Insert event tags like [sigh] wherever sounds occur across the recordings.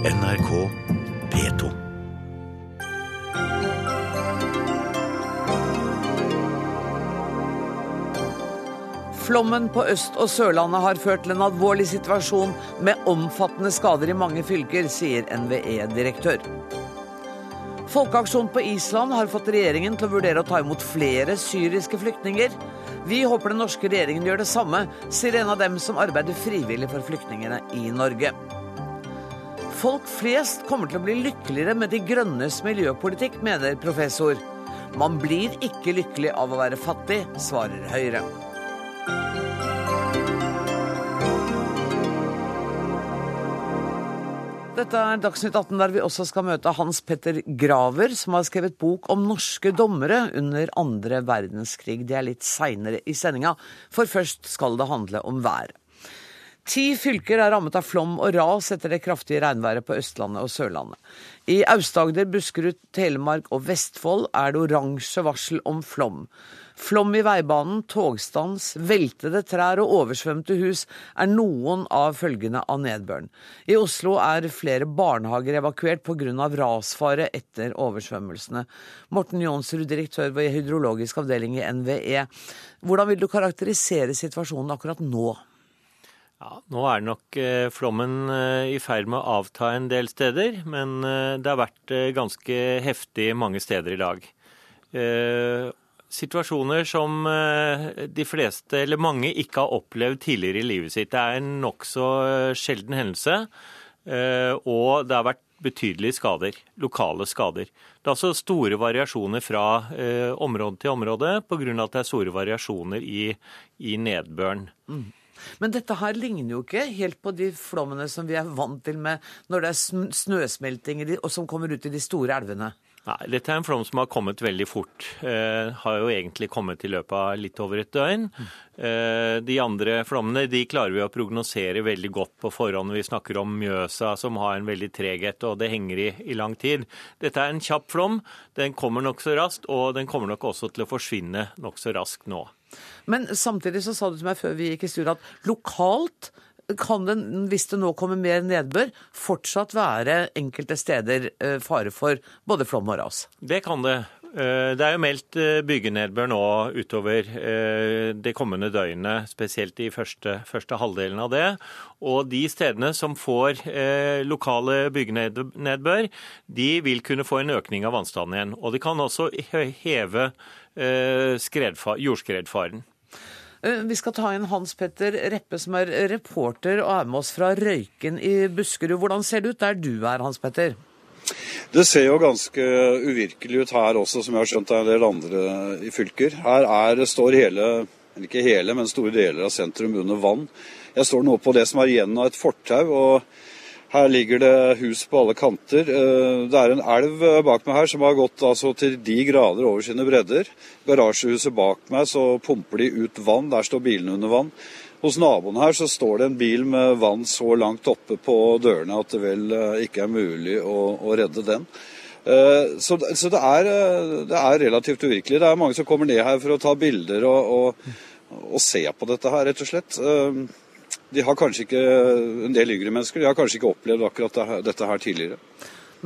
NRK P2. Flommen på Øst- og Sørlandet har ført til en alvorlig situasjon med omfattende skader i mange fylker, sier NVE-direktør. Folkeaksjonen på Island har fått regjeringen til å vurdere å ta imot flere syriske flyktninger. Vi håper den norske regjeringen gjør det samme, sier en av dem som arbeider frivillig for flyktningene i Norge. Folk flest kommer til å bli lykkeligere med De grønnes miljøpolitikk, mener professor. Man blir ikke lykkelig av å være fattig, svarer Høyre. Dette er Dagsnytt 18, der vi også skal møte Hans Petter Graver, som har skrevet bok om norske dommere under andre verdenskrig. Det er litt seinere i sendinga, for først skal det handle om været. Ti fylker er rammet av flom og ras etter det kraftige regnværet på Østlandet og Sørlandet. I Aust-Agder, Buskerud, Telemark og Vestfold er det oransje varsel om flom. Flom i veibanen, togstans, veltede trær og oversvømte hus er noen av følgene av nedbøren. I Oslo er flere barnehager evakuert pga. rasfare etter oversvømmelsene. Morten Jonsrud, direktør ved hydrologisk avdeling i NVE. Hvordan vil du karakterisere situasjonen akkurat nå? Ja, Nå er nok eh, flommen eh, i ferd med å avta en del steder, men eh, det har vært ganske heftig mange steder i dag. Situasjoner som de fleste, eller mange, ikke har opplevd tidligere i livet sitt. Det er en nokså sjelden hendelse, og det har vært betydelige skader. Lokale skader. Det er altså store variasjoner fra område til område pga. at det er store variasjoner i, i nedbøren. Men dette her ligner jo ikke helt på de flommene som vi er vant til med når det er sn- snøsmelting og som kommer ut i de store elvene. Nei, dette er en flom som har kommet veldig fort. Eh, har jo egentlig kommet i løpet av litt over et døgn. Eh, de andre flommene de klarer vi å prognosere veldig godt på forhånd. Vi snakker om Mjøsa som har en veldig treghet, og det henger i, i lang tid. Dette er en kjapp flom. Den kommer nokså raskt, og den kommer nok også til å forsvinne nokså raskt nå. Men samtidig så sa du til meg før vi gikk i studio at lokalt kan det, hvis det nå kommer mer nedbør, fortsatt være enkelte steder eh, fare for både flom og ras. Det kan det. Eh, Det er jo meldt eh, byggenedbør nå utover det kommende døgnet, spesielt i første, første halvdelen av det. Og de stedene som får lokale byggenedbør, de vil kunne få en økning av vannstanden igjen. Og de kan også heve jordskredfaren. Eh, Vi skal ta inn Hans Petter Reppe, som er reporter og er med oss fra Røyken i Buskerud. Hvordan ser det ut der du er, Hans Petter? Det ser jo ganske uvirkelig ut her også, som jeg har skjønt det er en del andre i fylker. Her er, står hele, eller ikke hele, men store deler av sentrum under vann. Jeg står nå på det som er igjen av et fortau, og her ligger det hus på alle kanter. Eh, Det er en elv bak meg her som har gått altså, til de grader over sine bredder. Garasjehuset bak meg så pumper de ut vann, der står bilene under vann. Hos naboen her så står det en bil med vann så langt oppe på dørene at det vel eh, ikke er mulig å, å redde den. Eh, Så, så det, er, eh, det er relativt uvirkelig. Det er mange som kommer ned her for å ta bilder og, og, og se på dette her, rett og slett. De har kanskje ikke, En del yngre mennesker de har kanskje ikke opplevd akkurat dette her tidligere.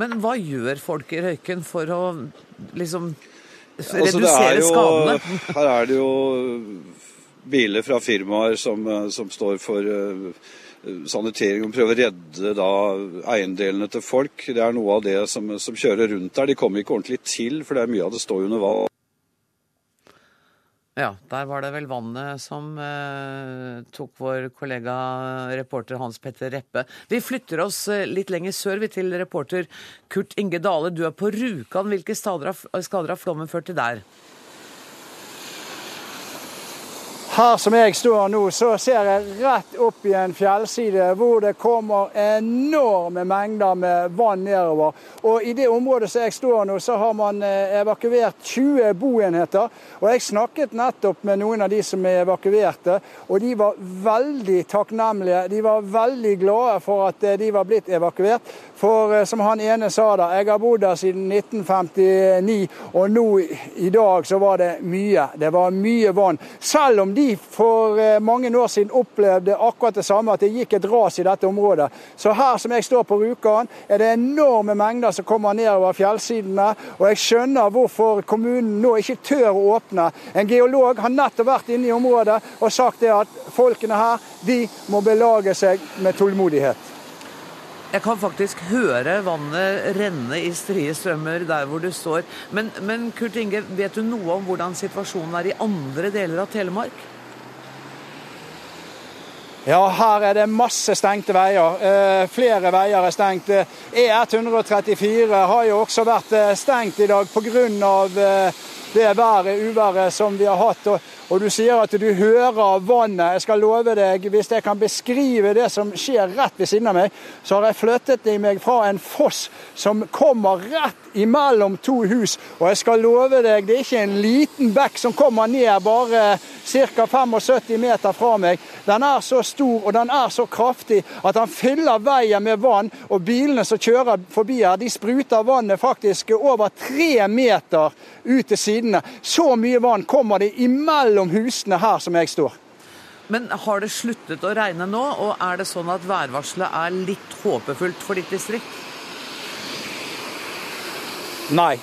Men hva gjør folk i Røyken for å liksom Altså, er redusere jo- skadene? [laughs] Her er det jo biler fra firmaer som, som står for eh, sanitering og prøver å redde da eiendelene til folk. Det er noe av det som, som kjører rundt der. De kommer ikke ordentlig til, for det er mye av det står under vann. Ja, der var det vel vannet som eh, tok vår kollega reporter Hans Petter Reppe. Vi flytter oss eh, litt lenger sør vi til reporter Kurt Inge Dale. Du er på Rjukan. Hvilke skader har flommen ført til der? Her som jeg står nå, så ser jeg rett opp i en fjellside hvor det kommer enorme mengder med vann nedover. Og i det området som jeg står nå, så har man eh, evakuert 20 boenheter. Og jeg snakket nettopp med noen av de som er evakuerte, og de var veldig takknemlige. De var veldig glade for at eh, de var blitt evakuert. For eh, som han ene sa da, jeg har bodd der siden 1959, og nå i dag så var det mye. Det var mye vann. Selv om de for eh, mange år siden opplevde akkurat det samme, at det gikk et ras i dette området. Så her som jeg står på Rjukan, er det enorme mengder som kommer nedover fjellsidene. Og jeg skjønner hvorfor kommunen nå ikke tør å åpne. En geolog har nettopp vært inne i området og sagt det at folkene her de må belage seg med tålmodighet. Jeg kan faktisk høre vannet renne i strie strømmer der hvor du står. Men, men, Kurt Inge, vet du noe om hvordan situasjonen er i andre deler av Telemark? Ja, her er det masse stengte veier. Eh, flere veier er stengt. E134 har jo også vært eh, stengt i dag pga. Eh, det været, uværet som vi har hatt. Og du sier at du hører vannet. Jeg skal love deg, hvis jeg kan beskrive det som skjer rett ved siden av meg, så har jeg flyttet meg fra en foss som kommer rett imellom to hus. Og jeg skal love deg, det er ikke en liten bekk som kommer ned bare ca. 75 meter fra meg. Den er så stor og den er så kraftig at den fyller veien med vann. Og bilene som kjører forbi her, de spruter vannet faktisk over tre meter ut til sidene. Så mye vann kommer det imellom husene her som jeg står. Men har det sluttet å regne nå, og er det sånn at værvarselet er litt håpefullt for ditt distrikt? Nei.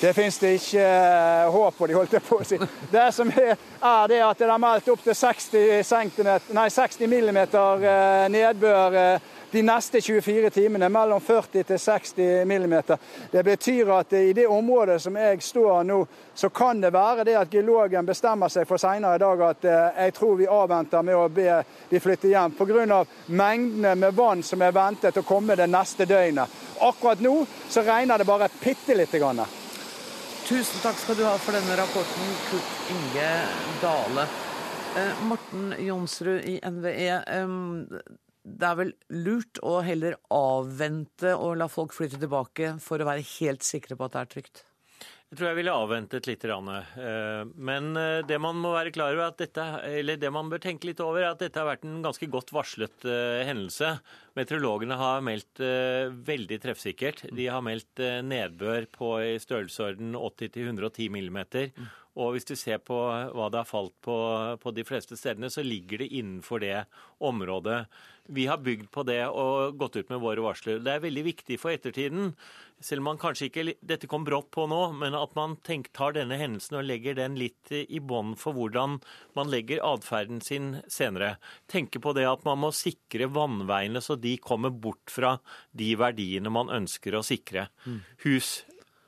Det finnes det ikke uh, håp på, de holdt jeg på å si. Det som er, er det at det er meldt opp til 60, nei, 60 millimeter uh, nedbør uh, de neste 24 timene. Mellom 40 til 60 millimeter. Det betyr at i det området som jeg står nå, så kan det være det at geologen bestemmer seg for senere i dag at jeg tror vi avventer med å be de flytte hjem. Pga. mengdene med vann som er ventet å komme det neste døgnet. Akkurat nå så regner det bare bitte lite grann. Tusen takk skal du ha for denne rapporten, Kurt Inge Dale. Eh, Morten Jonsrud i NVE. Det er vel lurt å heller avvente og la folk flytte tilbake for å være helt sikre på at det er trygt? Jeg tror jeg ville avventet litt. Eh, men eh, det man må være klar over dette, eller det man bør tenke litt over, er at dette har vært en ganske godt varslet eh, hendelse. Meteorologene har meldt veldig treffsikkert. De har meldt nedbør på i størrelsesorden 80-110 millimeter. Og hvis du ser på hva det har falt på, på de fleste stedene, så ligger det innenfor det området. Vi har bygd på det og gått ut med våre varsler. Det er veldig viktig for ettertiden selv om man kanskje ikke dette kom brått på nå, men at man tenk, tar denne hendelsen og legger den litt i bånd for hvordan man legger atferden sin senere. Tenke på det at man må sikre vannveiene så de kommer bort fra de verdiene man ønsker å sikre. Hus,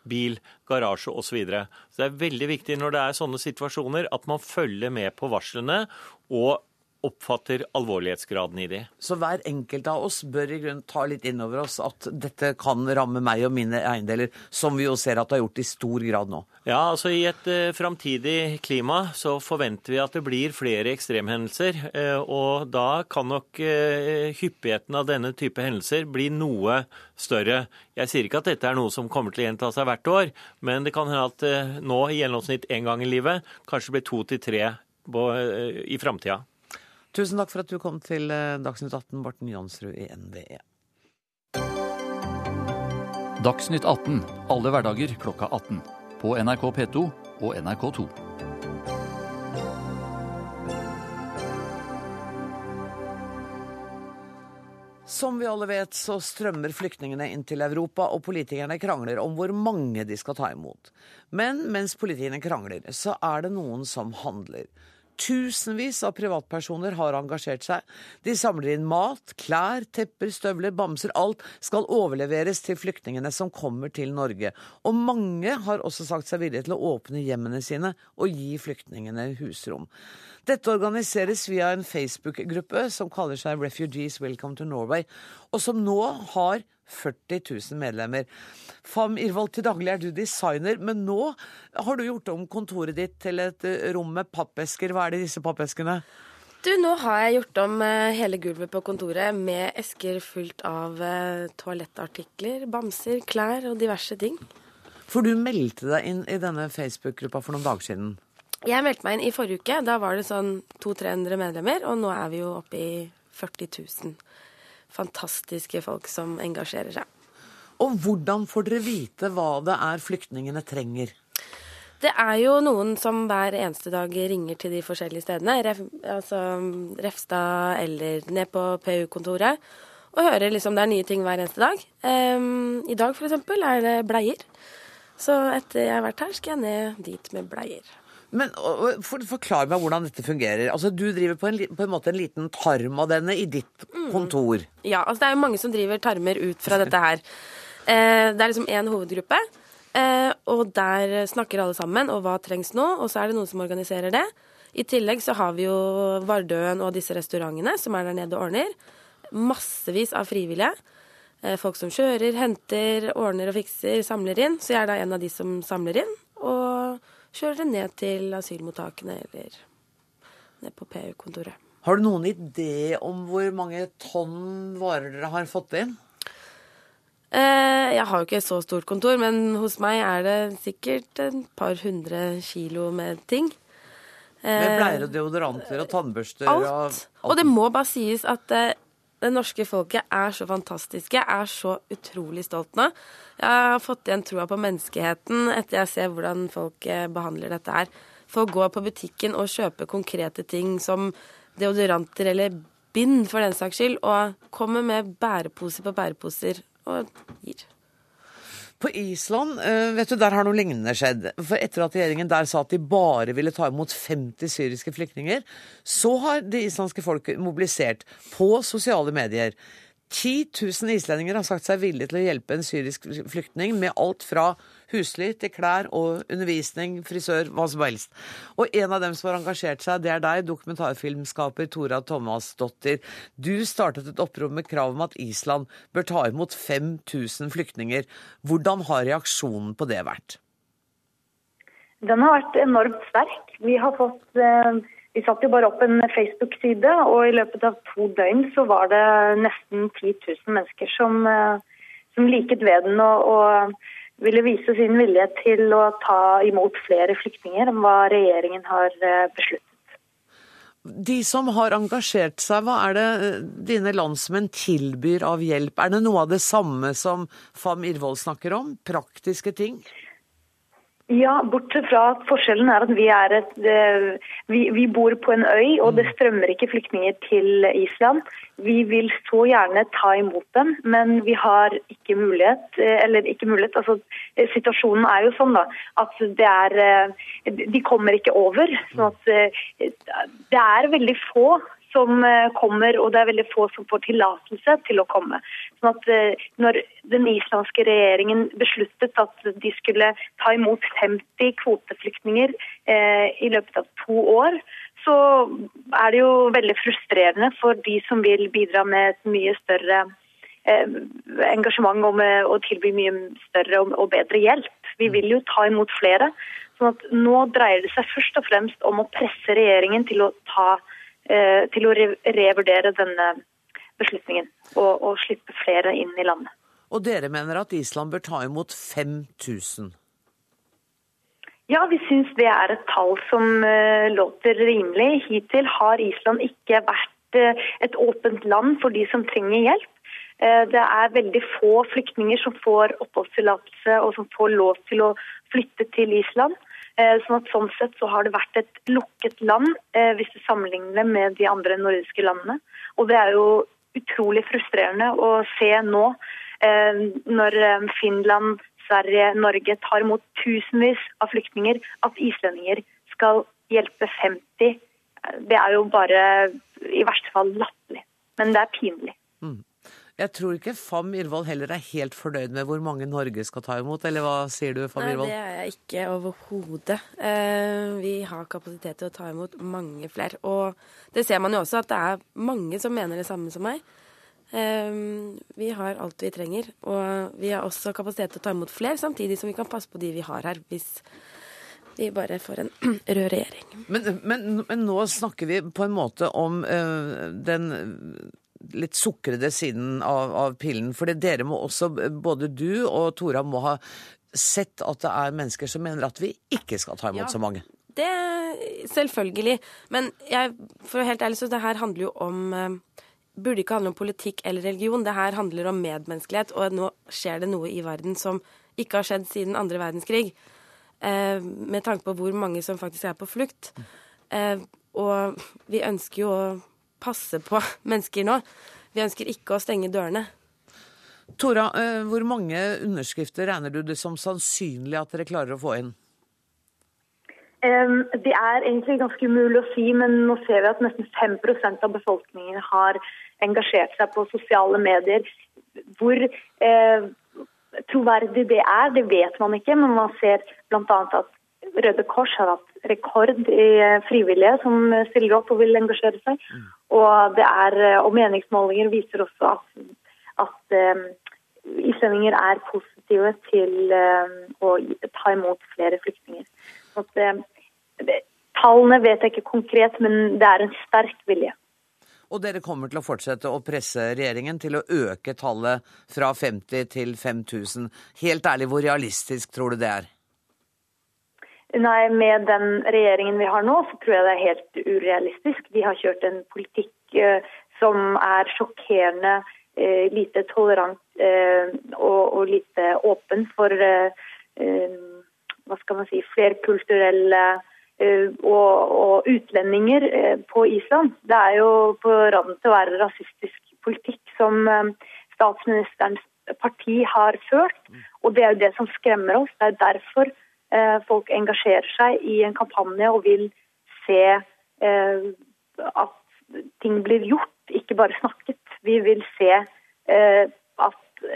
bil, garasje osv. Så, videre. så det er veldig viktig når det er sånne situasjoner at man følger med på varslene og oppfatter alvorlighetsgraden i det. Så hver enkelt av oss bør i grunnen ta litt inn over oss at dette kan ramme meg og mine eiendeler, som vi jo ser at det har gjort i stor grad nå? Ja, altså i et uh, framtidig klima så forventer vi at det blir flere ekstremhendelser. Uh, og da kan nok uh, hyppigheten av denne type hendelser bli noe større. Jeg sier ikke at dette er noe som kommer til å gjenta seg hvert år, men det kan hende at nå i gjennomsnitt én gang i livet kanskje blir to til tre i framtida. Tusen takk for at du kom til eh, Dagsnytt 18, Barten Jansrud i NVE. Dagsnytt 18 alle hverdager klokka 18. På NRK P2 og NRK2. Som vi alle vet, så strømmer flyktningene inn til Europa, og politikerne krangler om hvor mange de skal ta imot. Men mens politikerne krangler, så er det noen som handler. Tusenvis av privatpersoner har engasjert seg. De samler inn mat, klær, tepper, støvler, bamser. Alt skal overleveres til flyktningene som kommer til Norge. Og mange har også sagt seg villige til å åpne hjemmene sine og gi flyktningene husrom. Dette organiseres via en Facebook-gruppe som kaller seg Refugees Welcome to Norway, og som nå har 40 000 medlemmer. Fam Irvold, til daglig er du designer, men nå har du gjort om kontoret ditt til et eh, rom med pappesker. Hva er det i disse pappeskene? Du, nå har jeg gjort om eh, hele gulvet på kontoret med esker fullt av eh, toalettartikler, bamser, klær og diverse ting. For du meldte deg inn i denne Facebook-gruppa for noen dager siden? Jeg meldte meg inn i forrige uke. Da var det sånn 200-300 medlemmer, og nå er vi jo oppe i 40 000 fantastiske folk som engasjerer seg. Og hvordan får dere vite hva det er flyktningene trenger? Det er jo noen som hver eneste dag ringer til de forskjellige stedene. Ref, altså Refstad eller ned på PU-kontoret. Og hører liksom det er nye ting hver eneste dag. Um, I dag f.eks. er det bleier. Så etter jeg har vært her, skal jeg ned dit med bleier. Men for, Forklar meg hvordan dette fungerer. Altså, Du driver på en, på en måte en liten tarm av denne i ditt kontor. Ja, altså det er jo mange som driver tarmer ut fra dette her. Eh, det er liksom én hovedgruppe, eh, og der snakker alle sammen. Og hva trengs nå? Og så er det noen som organiserer det. I tillegg så har vi jo Vardøen og disse restaurantene som er der nede og ordner. Massevis av frivillige. Eh, folk som kjører, henter, ordner og fikser, samler inn. Så jeg er da en av de som samler inn. Og kjører det ned til asylmottakene eller ned på PU-kontoret. Har du noen idé om hvor mange tonn varer dere har fått inn? Eh, jeg har jo ikke så stort kontor, men hos meg er det sikkert et par hundre kilo med ting. Med eh, bleier og deodoranter og tannbørster alt. og alt. Og det må bare sies at eh, det norske folket er så fantastiske. Er så utrolig stolt nå. Jeg har fått igjen troa på menneskeheten etter jeg ser hvordan folk behandler dette her. Folk går på butikken og kjøper konkrete ting som deodoranter eller bind, for den saks skyld, og kommer med bæreposer på bæreposer og gir. På Island eh, vet du, der har noe lignende skjedd. For Etter at regjeringen der sa at de bare ville ta imot 50 syriske flyktninger, så har det islandske folket mobilisert på sosiale medier. 10 000 islendinger har sagt seg villige til å hjelpe en syrisk flyktning med alt fra husly til klær og undervisning, frisør, hva som helst. Og en av dem som har engasjert seg, det er deg, dokumentarfilmskaper Tora Thomasdottir. Du startet et opprop med krav om at Island bør ta imot 5000 flyktninger. Hvordan har reaksjonen på det vært? Den har vært enormt sterk. Vi har fått eh, vi satte jo bare opp en Facebook-side, og i løpet av to døgn så var det nesten 10 000 mennesker som, eh, som liket ved den og, og, ville vise sin vilje til å ta imot flere flyktninger enn hva regjeringen har eh, besluttet. De som har engasjert seg, hva er det eh, dine landsmenn tilbyr av hjelp? Er det noe av det samme som Fam Irvold snakker om? Praktiske ting? Ja, bortsett fra at forskjellen er at vi, er et, eh, vi, vi, bor på en øy, og det strømmer ikke flyktninger til Island. Vi vil så gjerne ta imot dem, men vi har ikke mulighet. Eh, eller ikke mulighet, altså eh, Situasjonen er jo sånn da, at det er De kommer ikke over. sånn at Det er veldig få som kommer, og det er veldig få som får tillatelse til å komme. Sånn at eh, når den islandske regjeringen besluttet at de skulle ta imot 50 kvoteflyktninger eh, i løpet av to år, så er det jo veldig frustrerende for de som vil bidra med et mye større engasjement og med tilby mye større og bedre hjelp. Vi vil jo ta imot flere. sånn at Nå dreier det seg først og fremst om å presse regjeringen til å ta Eh, til å revurdere denne beslutningen og, og slippe flere inn i landet. Og dere mener at Island bør ta imot 5000? Ja, vi syns det er et tall som uh, låter rimelig. Hittil har Island ikke vært uh, et åpent land for de som trenger hjelp. Uh, det er veldig få flyktninger som får oppholdstillatelse og som får lov til å flytte til Island. Eh, sånn at sånn sett så har det vært et lukket land, eh, hvis du sammenligner med de andre nordiske landene. Og det er jo utrolig frustrerende å se nå, eh, når Finland, Sverige, Norge tar imot tusenvis av flyktninger, at islendinger skal hjelpe 50. Det er jo bare i verste fall latterlig. Men det er pinlig. Mm. Jeg tror ikke Fam Irvold heller er helt fornøyd med hvor mange Norge skal ta imot, eller hva sier du, Fam Irvold? Nei, det er jeg ikke overhodet. Eh, vi har kapasitet til å ta imot mange flere. Og det ser man jo også, at det er mange som mener det samme som meg. Eh, vi har alt vi trenger, og vi har også kapasitet til å ta imot flere, samtidig som vi kan passe på de vi har her, hvis vi bare får en [clears throat] rød regjering. Men, men, men, nå snakker vi på en måte om uh, den litt sukrede siden av, av pillen. For dere må også, både du og Tora, må ha sett at det er mennesker som mener at vi ikke skal ta imot ja, så mange. Det Selvfølgelig. Men jeg, for å være helt ærlig, så det her handler jo om eh, Burde ikke handle om politikk eller religion. Det her handler om medmenneskelighet, og nå skjer det noe i verden som ikke har skjedd siden andre verdenskrig. eh, med tanke på hvor mange som faktisk er på flukt. Eh, og vi ønsker jo å passe på [laughs] mennesker nå. Vi ønsker ikke å stenge dørene. Tora, eh, hvor mange underskrifter regner du det som sannsynlig at dere klarer å få inn? Det er egentlig ganske umulig å si, men nå ser vi at nesten 5% av befolkningen har engasjert seg på sosiale medier. Hvor eh, troverdig det er, det vet man ikke, men man ser bl.a. at Røde Kors har hatt rekord i frivillige som stiller opp og vil engasjere seg. Mm. Og, det er, og meningsmålinger viser også at, at um, islendinger er positive til uh, å ta imot flere flyktninger. At, um, Tallene vet jeg ikke konkret, men det er en sterk vilje. Og dere kommer til å fortsette å presse regjeringen til å øke tallet fra 50 til 5000. Helt ærlig, hvor realistisk tror du det er? Nei, Med den regjeringen vi har nå, så tror jeg det er helt urealistisk. De har kjørt en politikk eh, som er sjokkerende eh, lite tolerant eh, og, og, lite åpen for hva skal man si, flerkulturelle og, og, utlendinger på Island. Det er jo på randen til å være rasistisk politikk som statsministerens parti har ført. Og det er jo det som skremmer oss. Det er derfor folk engasjerer seg i en kampanje og vil se at ting blir gjort, ikke bare snakket. Vi vil se at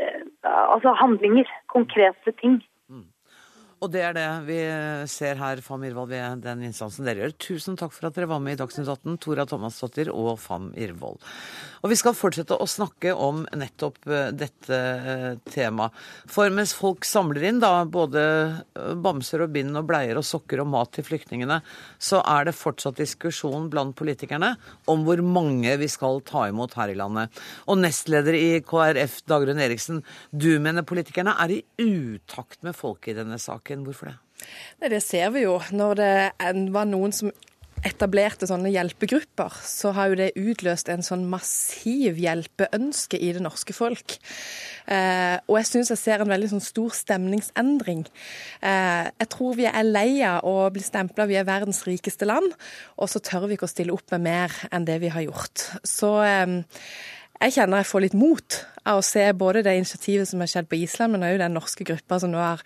altså handlinger, konkrete ting. Og det er det vi ser her, Fam Irvold, ved den innsatsen dere gjør. Tusen takk for at dere var med i Dagsnytt 18, Tora Thomasdottir og Fam Irvold. Og vi skal fortsette å snakke om nettopp eh, dette eh, temaet. For mens folk samler inn da både eh, bamser og bind og bleier og sokker og mat til flyktningene, så er det fortsatt diskusjon blant politikerne om hvor mange vi skal ta imot her i landet. Og nestleder i KrF, Dagrun Eriksen, du mener politikerne er i utakt med folket i denne saken saken. Hvorfor det? Nei, det ser vi jo. Når det var noen som etablerte sånne hjelpegrupper, så har jo det utløst en sånn massiv hjelpeønske i det norske folk. Eh, og jeg syns jeg ser en veldig sånn stor stemningsendring. Eh, jeg tror vi er lei av å bli stempla vi er verdens rikeste land, og så tør vi ikke å stille opp med mer enn det vi har gjort. Så eh, jeg kjenner jeg får litt mot av å se både det initiativet som har skjedd på Island, men òg den norske gruppa som nå har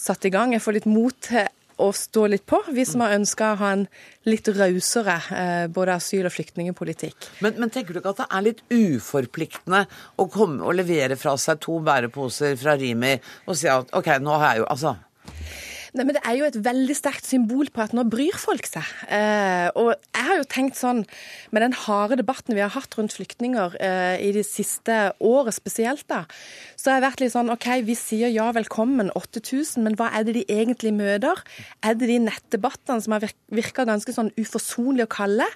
satt i gang. Jeg får litt mot til å stå litt på, vi som har ønska å ha en litt rausere eh, både asyl- og flyktningpolitikk. Men, men, tenker du ikke at det er litt uforpliktende å komme og levere fra seg to bæreposer fra Rimi og si at OK, nå har jeg jo Altså. Nei, men Det er jo et veldig sterkt symbol på at nå bryr folk seg. Eh, og jeg har jo tenkt sånn, med den harde debatten vi har hatt rundt flyktninger eh, i det siste året spesielt, da, så har jeg vært litt sånn OK, vi sier ja, velkommen, 8000, men hva er det de egentlig møter? Er det de nettdebattene som har virka ganske sånn uforsonlige og kalde?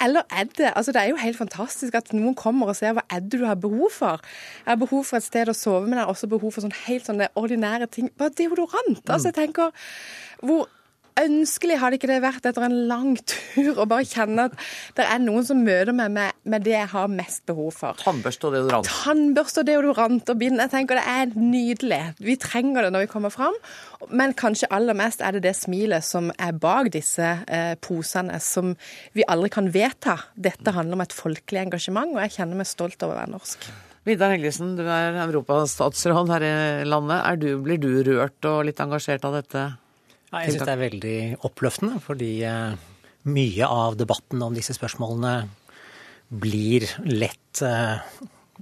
Eller er det altså Det er jo helt fantastisk at noen kommer og ser hva er det du har behov for. Jeg har behov for et sted å sove, men jeg har også behov for sånn helt sånne ordinære ting. Bare deodorant. Altså, jeg tenker hvor ønskelig hadde ikke det vært etter en lang tur å bare kjenne at det er noen som møter meg med, med det jeg har mest behov for. Tannbørste og deodorant. Tannbørste og deodorant og bind. Jeg tenker det er nydelig. Vi trenger det når vi kommer fram. Men kanskje aller mest er det det smilet som er bak disse eh, posene, som vi aldri kan vedta. Dette handler om et folkelig engasjement, og jeg kjenner meg stolt over å være norsk. Vidar Helgesen, du er europastatsråd her i landet. Du, blir du rørt og litt engasjert av dette? Ja, jeg syns det er veldig oppløftende, fordi eh, mye av debatten om disse spørsmålene blir lett eh,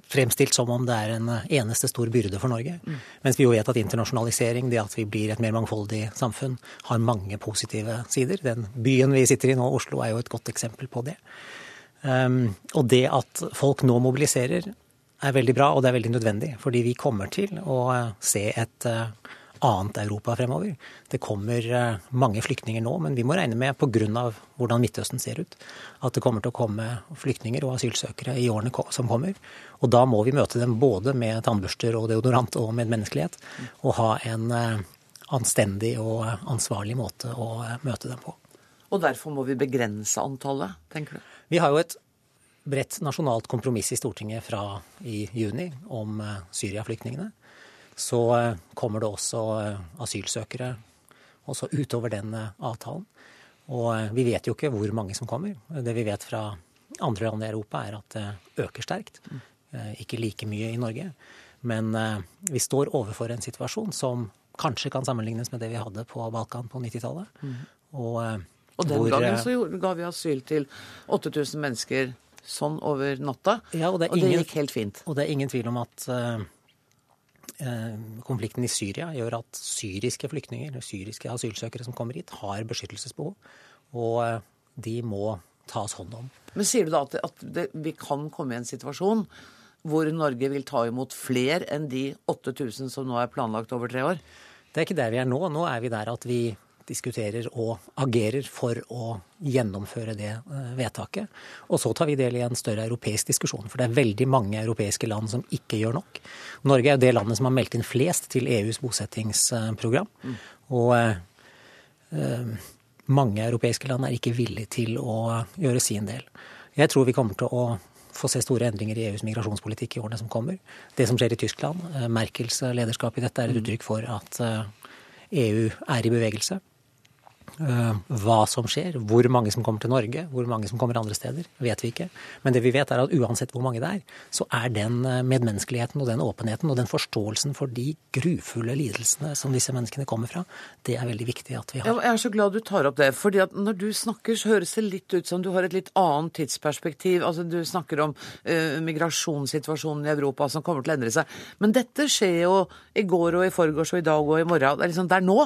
fremstilt som om det er en eneste stor byrde for Norge. Mm. Mens vi jo vet at internasjonalisering, det at vi blir et mer mangfoldig samfunn, har mange positive sider. Den byen vi sitter i nå, Oslo, er jo et godt eksempel på det. Um, og det at folk nå mobiliserer, er veldig bra, og det er veldig nødvendig. Fordi vi kommer til å se et uh, annet Europa fremover. Det kommer eh, mange flyktninger nå, men vi må regne med pga. hvordan Midtøsten ser ut, at det kommer til å komme flyktninger og asylsøkere i årene som kommer. Og da må vi møte dem både med tannbørster og deodorant og med menneskelighet, og ha en eh, anstendig og ansvarlig måte å eh, møte dem på. Og derfor må vi begrense antallet, tenker du? Vi har jo et bredt nasjonalt kompromiss i Stortinget fra i juni om Syria-flyktningene så eh, kommer det også eh, asylsøkere også utover den eh, avtalen. Og vi vet jo ikke hvor mange som kommer. Det vi vet fra andre land i Europa, er at det øker sterkt. Ikke like mye i Norge. Men vi står overfor en situasjon som kanskje kan sammenlignes med det vi hadde på Balkan på 90-tallet. Og, eh, Og den hvor, gangen så ga vi asyl til 8000 mennesker sånn over natta. Ja, og det, og ingen, det gikk helt fint. Og det er ingen tvil om at konflikten i Syria gjør at syriske flyktninger, syriske asylsøkere som kommer hit, har beskyttelsesbehov. Og eh, de må tas hånd om. Men sier du da at, at det, vi kan komme i en situasjon hvor Norge vil ta imot flere enn de 8000 som nå er planlagt over tre år? Det er ikke der vi er nå. Nå er vi der at vi diskuterer og agerer for å gjennomføre det eh, vedtaket. Og så tar vi del i en større europeisk diskusjon, for det er veldig mange europeiske land som ikke gjør nok. Norge er jo det landet som har meldt inn flest til EUs bosettingsprogram. Og eh, mange europeiske land er ikke villige til å gjøre sin del. Jeg tror vi kommer til å få se store endringer i EUs migrasjonspolitikk i årene som kommer. Det som skjer i Tyskland, eh, Merkels lederskap i dette, er et uttrykk for at eh, EU er i bevegelse. Eh, Hva som skjer, hvor mange som kommer til Norge, hvor mange som kommer andre steder, vet vi ikke. Men det vi vet er at uansett hvor mange det er, så er den eh, medmenneskeligheten og den åpenheten og den forståelsen for de grufulle lidelsene som disse menneskene kommer fra, det er veldig viktig at vi har. jeg er så glad du tar opp det. fordi at når du snakker, så høres det litt ut som du har et litt annet tidsperspektiv. Altså, Du snakker om uh, migrasjonssituasjonen i Europa som kommer til å endre seg. Men dette skjer jo i går og i forgårs og i dag og i morgen. Det er liksom, det er nå.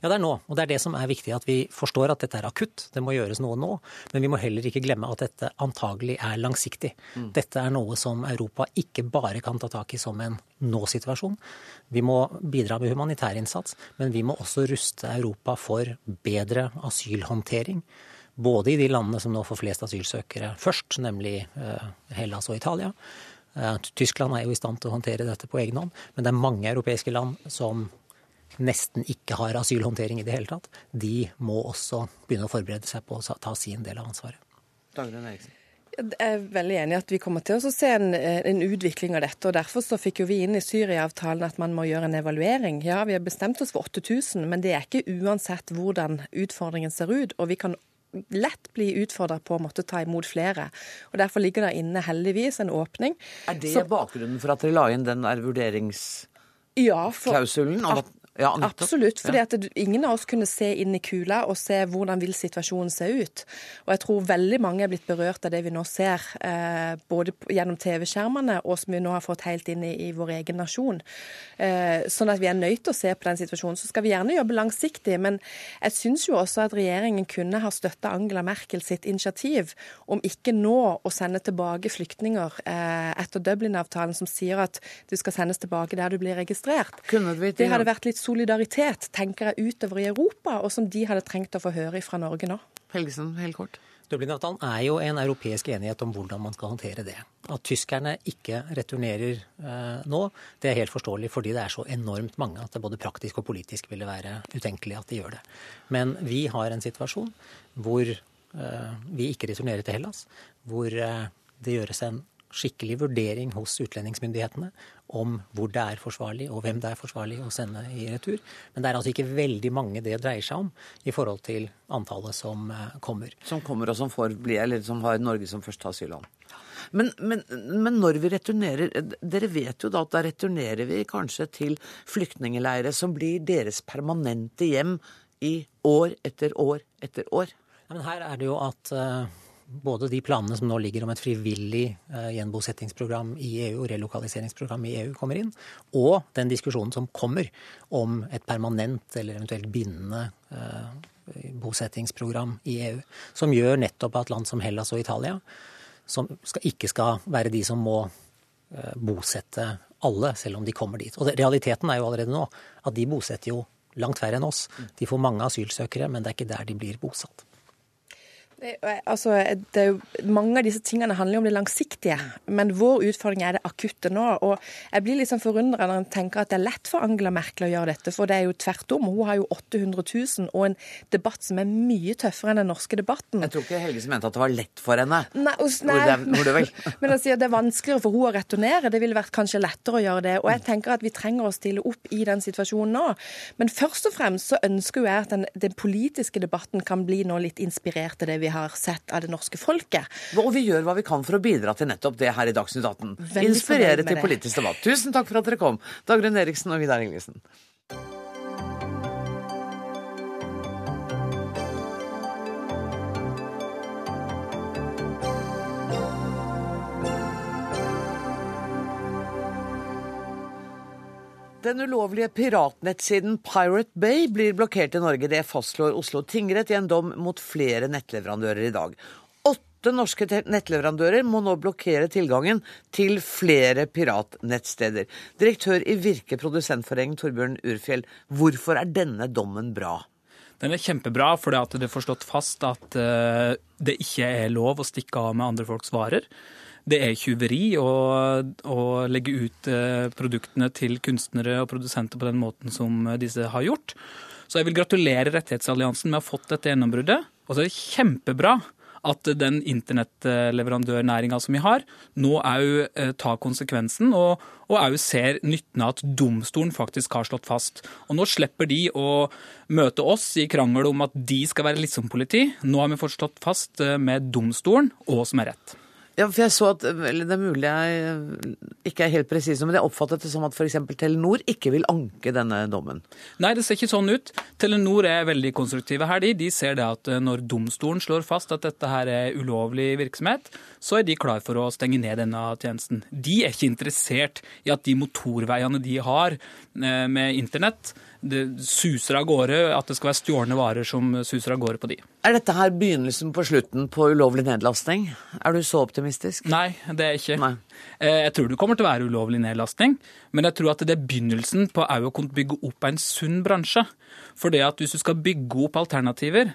Ja, det er nå. Og det er det som er viktig, at vi forstår at dette er akutt. Det må gjøres noe nå. Men vi må heller ikke glemme at dette antagelig er langsiktig. Dette er noe som Europa ikke bare kan ta tak i som en nå-situasjon. Vi må bidra med humanitær innsats, men vi må også ruste Europa for bedre asylhåndtering. Både i de landene som nå får flest asylsøkere først, nemlig eh, Hellas og Italia. Eh, Tyskland er jo i stand til å håndtere dette på egen hånd, men det er mange europeiske land som nesten ikke har asylhåndtering i det hele tatt, de må også begynne å forberede seg på å ta sin del av ansvaret. Dagrun Eriksen. Jeg er veldig enig i at vi kommer til å se en, en utvikling av dette. og Derfor så fikk jo vi inn i Syria-avtalen at man må gjøre en evaluering. Ja, vi har bestemt oss for 8000, men det er ikke uansett hvordan utfordringen ser ut. Og vi kan lett bli utfordra på å måtte ta imot flere. Og Derfor ligger det inne heldigvis en åpning. Er det Så- bakgrunnen for at dere la inn den der Ja, for- at- Ja. Absolutt. at ingen av oss kunne se inn i kula og se hvordan vil situasjonen se ut. Og jeg tror veldig mange er blitt berørt av det vi nå ser, eh, både gjennom TV-skjermene og som vi nå har fått helt inn i, i vår egen nasjon. Eh, sånn at vi er nødt til å se på den situasjonen. Så skal vi gjerne jobbe langsiktig, men jeg syns jo også at regjeringen kunne ha støtta Angela Merkel sitt initiativ om ikke nå å sende tilbake flyktninger eh, etter Dublin-avtalen som sier at du skal sendes tilbake der du blir registrert. Kunne vi Det hadde vært litt solidaritet, tenker jeg, utover i Europa, og som de hadde trengt å få høre fra Norge nå. Helgesen, helt kort. Dublin-avtalen er jo en europeisk enighet om hvordan man skal håndtere det. At tyskerne ikke returnerer eh, nå, det er helt forståelig fordi det er så enormt mange at det både praktisk og politisk ville være utenkelig at de gjør det. Men vi har en situasjon hvor eh, vi ikke returnerer til Hellas, hvor eh, det gjøres en skikkelig vurdering hos utlendingsmyndighetene om hvor det er forsvarlig, og hvem det er forsvarlig å sende i retur. Men det er altså ikke veldig mange det dreier seg om i forhold til antallet som eh, kommer. Som kommer og som får bli, eller som har Norge som første asylland. Men, men, men når vi returnerer Dere vet jo da at da returnerer vi kanskje til flyktningeleire som blir deres permanente hjem i år etter år etter år. Ja, men her er det jo at eh, både de planene som nå ligger om et frivillig eh, gjenbosettingsprogram i EU, relokaliseringsprogram i EU, kommer inn, og den diskusjonen som kommer om et permanent eller eventuelt bindende eh, bosettingsprogram i EU, som gjør nettopp at land som Hellas og Italia, som skal, ikke skal være de som må eh, bosette alle, selv om de kommer dit. Og realiteten er jo allerede nå at de bosetter jo langt færre enn oss. De får mange asylsøkere, men det er ikke der de blir bosatt. Det, altså, det er jo, mange av disse tingene handler jo om det langsiktige, men vår utfordring er det akutte nå. og Jeg blir liksom sånn forundra når en tenker at det er lett for Angela Merkel å gjøre dette, for det er jo tvert om. Hun har jo 800 000 og en debatt som er mye tøffere enn den norske debatten. Jeg tror ikke Helgesen mente at det var lett for henne. Nei, og, nei Hvor det, vel? [laughs] men han sier det er vanskeligere for hun å returnere. Det ville vært kanskje lettere å gjøre det. Og jeg tenker at vi trenger å stille opp i den situasjonen nå. Men først og fremst så ønsker jeg at den, den politiske debatten kan bli nå litt inspirert av det vi har sett av det norske folket. Og vi gjør hva vi kan for å bidra til nettopp det her i Dagsnytt 18. Inspirere til politisk debatt. Tusen takk for at dere kom, Dagrun Eriksen og Vidar Ingelsen. Den ulovlige piratnettsiden Pirate Bay blir blokkert i Norge. Det fastslår Oslo tingrett i en dom mot flere nettleverandører i dag. Åtte norske nettleverandører må nå blokkere tilgangen til flere piratnettsteder. Direktør i Virke produsentforening Torbjørn Urfjell, hvorfor er denne dommen bra? Den er kjempebra fordi at det er forstått fast at eh, det ikke er lov å stikke av med andre folks varer. Det er tjuveri å, å legge ut eh, produktene til kunstnere og produsenter på den måten som eh, disse har gjort. Så jeg vil gratulere Rettighetsalliansen med å ha fått dette gjennombruddet. Og så er det kjempebra at den internettleverandørnæringa som vi har, nå òg eh, tar konsekvensen og og òg ser nytten av at domstolen faktisk har slått fast. Og nå slipper de å møte oss i krangel om at de skal være liksom politi. Nå har vi fått slått fast med domstolen hva som er rett. Ja, for jeg så at, eller Det er mulig jeg eh, ikke er helt presis, men jeg oppfattet det som at f.eks. Telenor ikke vil anke denne dommen. Nei, det ser ikke sånn ut. Telenor er veldig konstruktive her. De, de ser det at eh, når domstolen slår fast at dette her er ulovlig virksomhet, så er de klar for å stenge ned denne tjenesten. De er ikke interessert i at de motorveiene de har eh, med internett, det suser av gårde, at det skal være stjålne varer som suser av gårde på de. Er dette her begynnelsen på slutten på ulovlig nedlastning? Er du så optimistisk? Nei, det er ikke. Nei. Eh, Jeg tror det kommer til å være ulovlig nedlastning, men jeg tror at det er begynnelsen på å kunne bygge opp en sunn bransje. For det at hvis du skal bygge opp alternativer,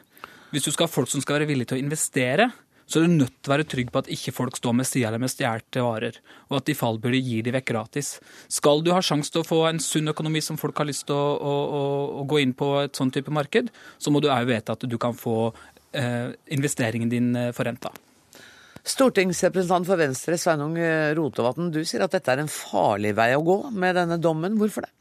hvis du skal ha folk som skal være villige til å investere, så er du nødt til å være trygg på at ikke folk står med sida med stjålne varer, og at de fallbyrde gir de vekk gratis. Skal du ha sjanse til å få en sunn økonomi som folk har lyst til å, å, å, å gå inn på et sånn type marked, så må du òg vite at du kan få eh, investeringen din eh, forrenta. Stortingsrepresentant for Venstre, Sveinung Rotevatn, du sier at dette er en farlig vei å gå med denne dommen. Hvorfor det?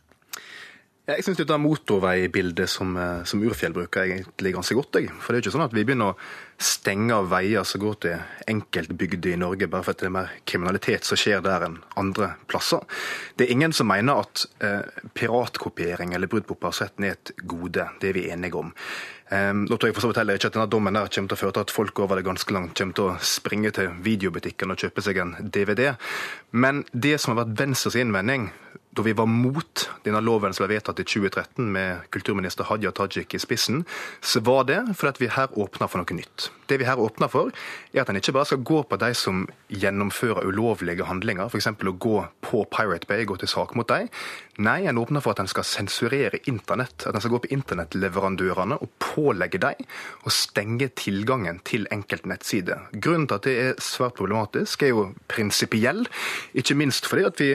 Jeg syns dette motorveibildet som, eh, som Urfjell bruker, er egentlig ganske godt. Jeg. For det er jo ikke sånn at vi begynner å stenge av veier som går til enkeltbygder i Norge bare for at det er mer kriminalitet som skjer der enn andre plasser. Det er ingen som mener at eh, piratkopiering eller brudd på opphavsretten er et gode. Det er vi enige om. Um, nå tror jeg for så vidt heller ikke at denne dommen der kommer til å føre til at folk over det ganske langt kommer til å springe til videobutikken og kjøpe seg en DVD. Men det som har vært Venstres innvending da vi var mot denne loven som ble vedtatt i 2013 med kulturminister Hadia Tajik i spissen, så var det fordi vi her åpner for noe nytt. Det vi her åpner for, er at en ikke bare skal gå på de som gjennomfører ulovlige handlinger, f.eks. å gå på Pirate Bay, gå til sak mot dem. Nei, en åpner for at en skal sensurere internett. At en skal gå på internettleverandørene og pålegge dem å stenge tilgangen til enkeltnettsider. Grunnen til at det er svært problematisk, er jo prinsipiell, ikke minst fordi at vi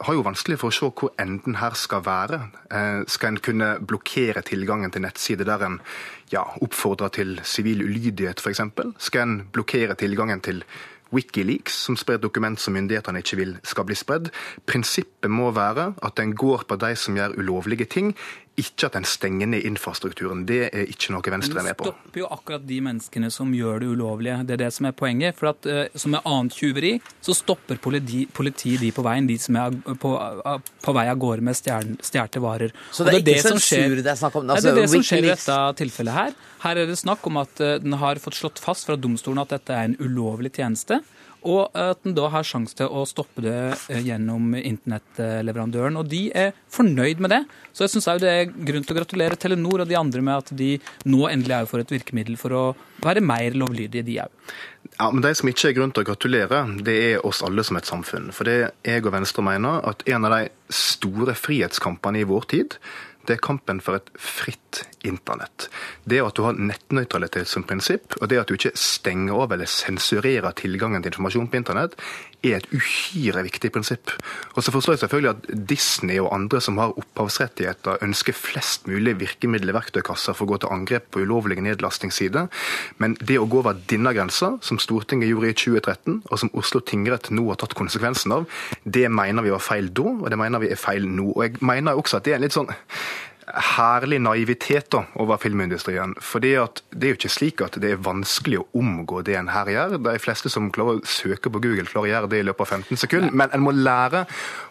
har jo vanskelig for å se hvor enden her skal være. Eh, skal en kunne blokkere tilgangen til nettsider der en ja, oppfordrer til sivil ulydighet, f.eks.? Skal en blokkere tilgangen til Wikileaks, som sprer dokument som myndighetene ikke vil skal bli spredd? Prinsippet må være at en går på de som gjør ulovlige ting, ikke at en stenger ned infrastrukturen. Det er ikke noe Venstre er med på. Det stopper jo akkurat de menneskene som gjør det ulovlige. Det er det som er poenget. For at, eh, Som med annet tyveri, så stopper politi, politiet de på veien, de som er på, på vei av gårde med stjålne varer. Så det er Og ikke som skjer- sensur det er snakk om? Altså, det er det som skjer i dette tilfellet her. Her er det snakk om at eh, den har fått slått fast fra domstolen at dette er en ulovlig tjeneste. Og at den da har sjanse til å stoppe det eh, gjennom internettleverandøren. Og de er fornøyd med det. Så jeg syns det er grunn til å gratulere Telenor og de andre med at de nå endelig er får et virkemiddel for å være mer lovlydige, de òg. Ja, men De som ikke er grunn til å gratulere, det er oss alle som et samfunn. For det jeg og Venstre mener, at en av de store frihetskampene i vår tid, det er kampen for et fritt internett. Det at du har nettnøytralitet som prinsipp, og det at du ikke stenger av eller sensurerer tilgangen til informasjon på internett, er et uhyre viktig prinsipp. Og så forstår jeg selvfølgelig at Disney og andre som har opphavsrettigheter, ønsker flest mulig virkemidler i verktøykassa for å gå til angrep på ulovlige nedlastingssider. Men det å gå over denne grensa, som Stortinget gjorde i 2013, og som Oslo tingrett nå har tatt konsekvensen av, det mener vi var feil da, og det mener vi er feil nå. Og jeg mener også at det er en litt sånn herlig naivitet da, over filmindustrien. Fordi at Det er jo ikke slik at det er vanskelig å omgå det en her gjør. De fleste som klarer å søke på Google, klarer å gjøre det i løpet av 15 sekunder. Men en må lære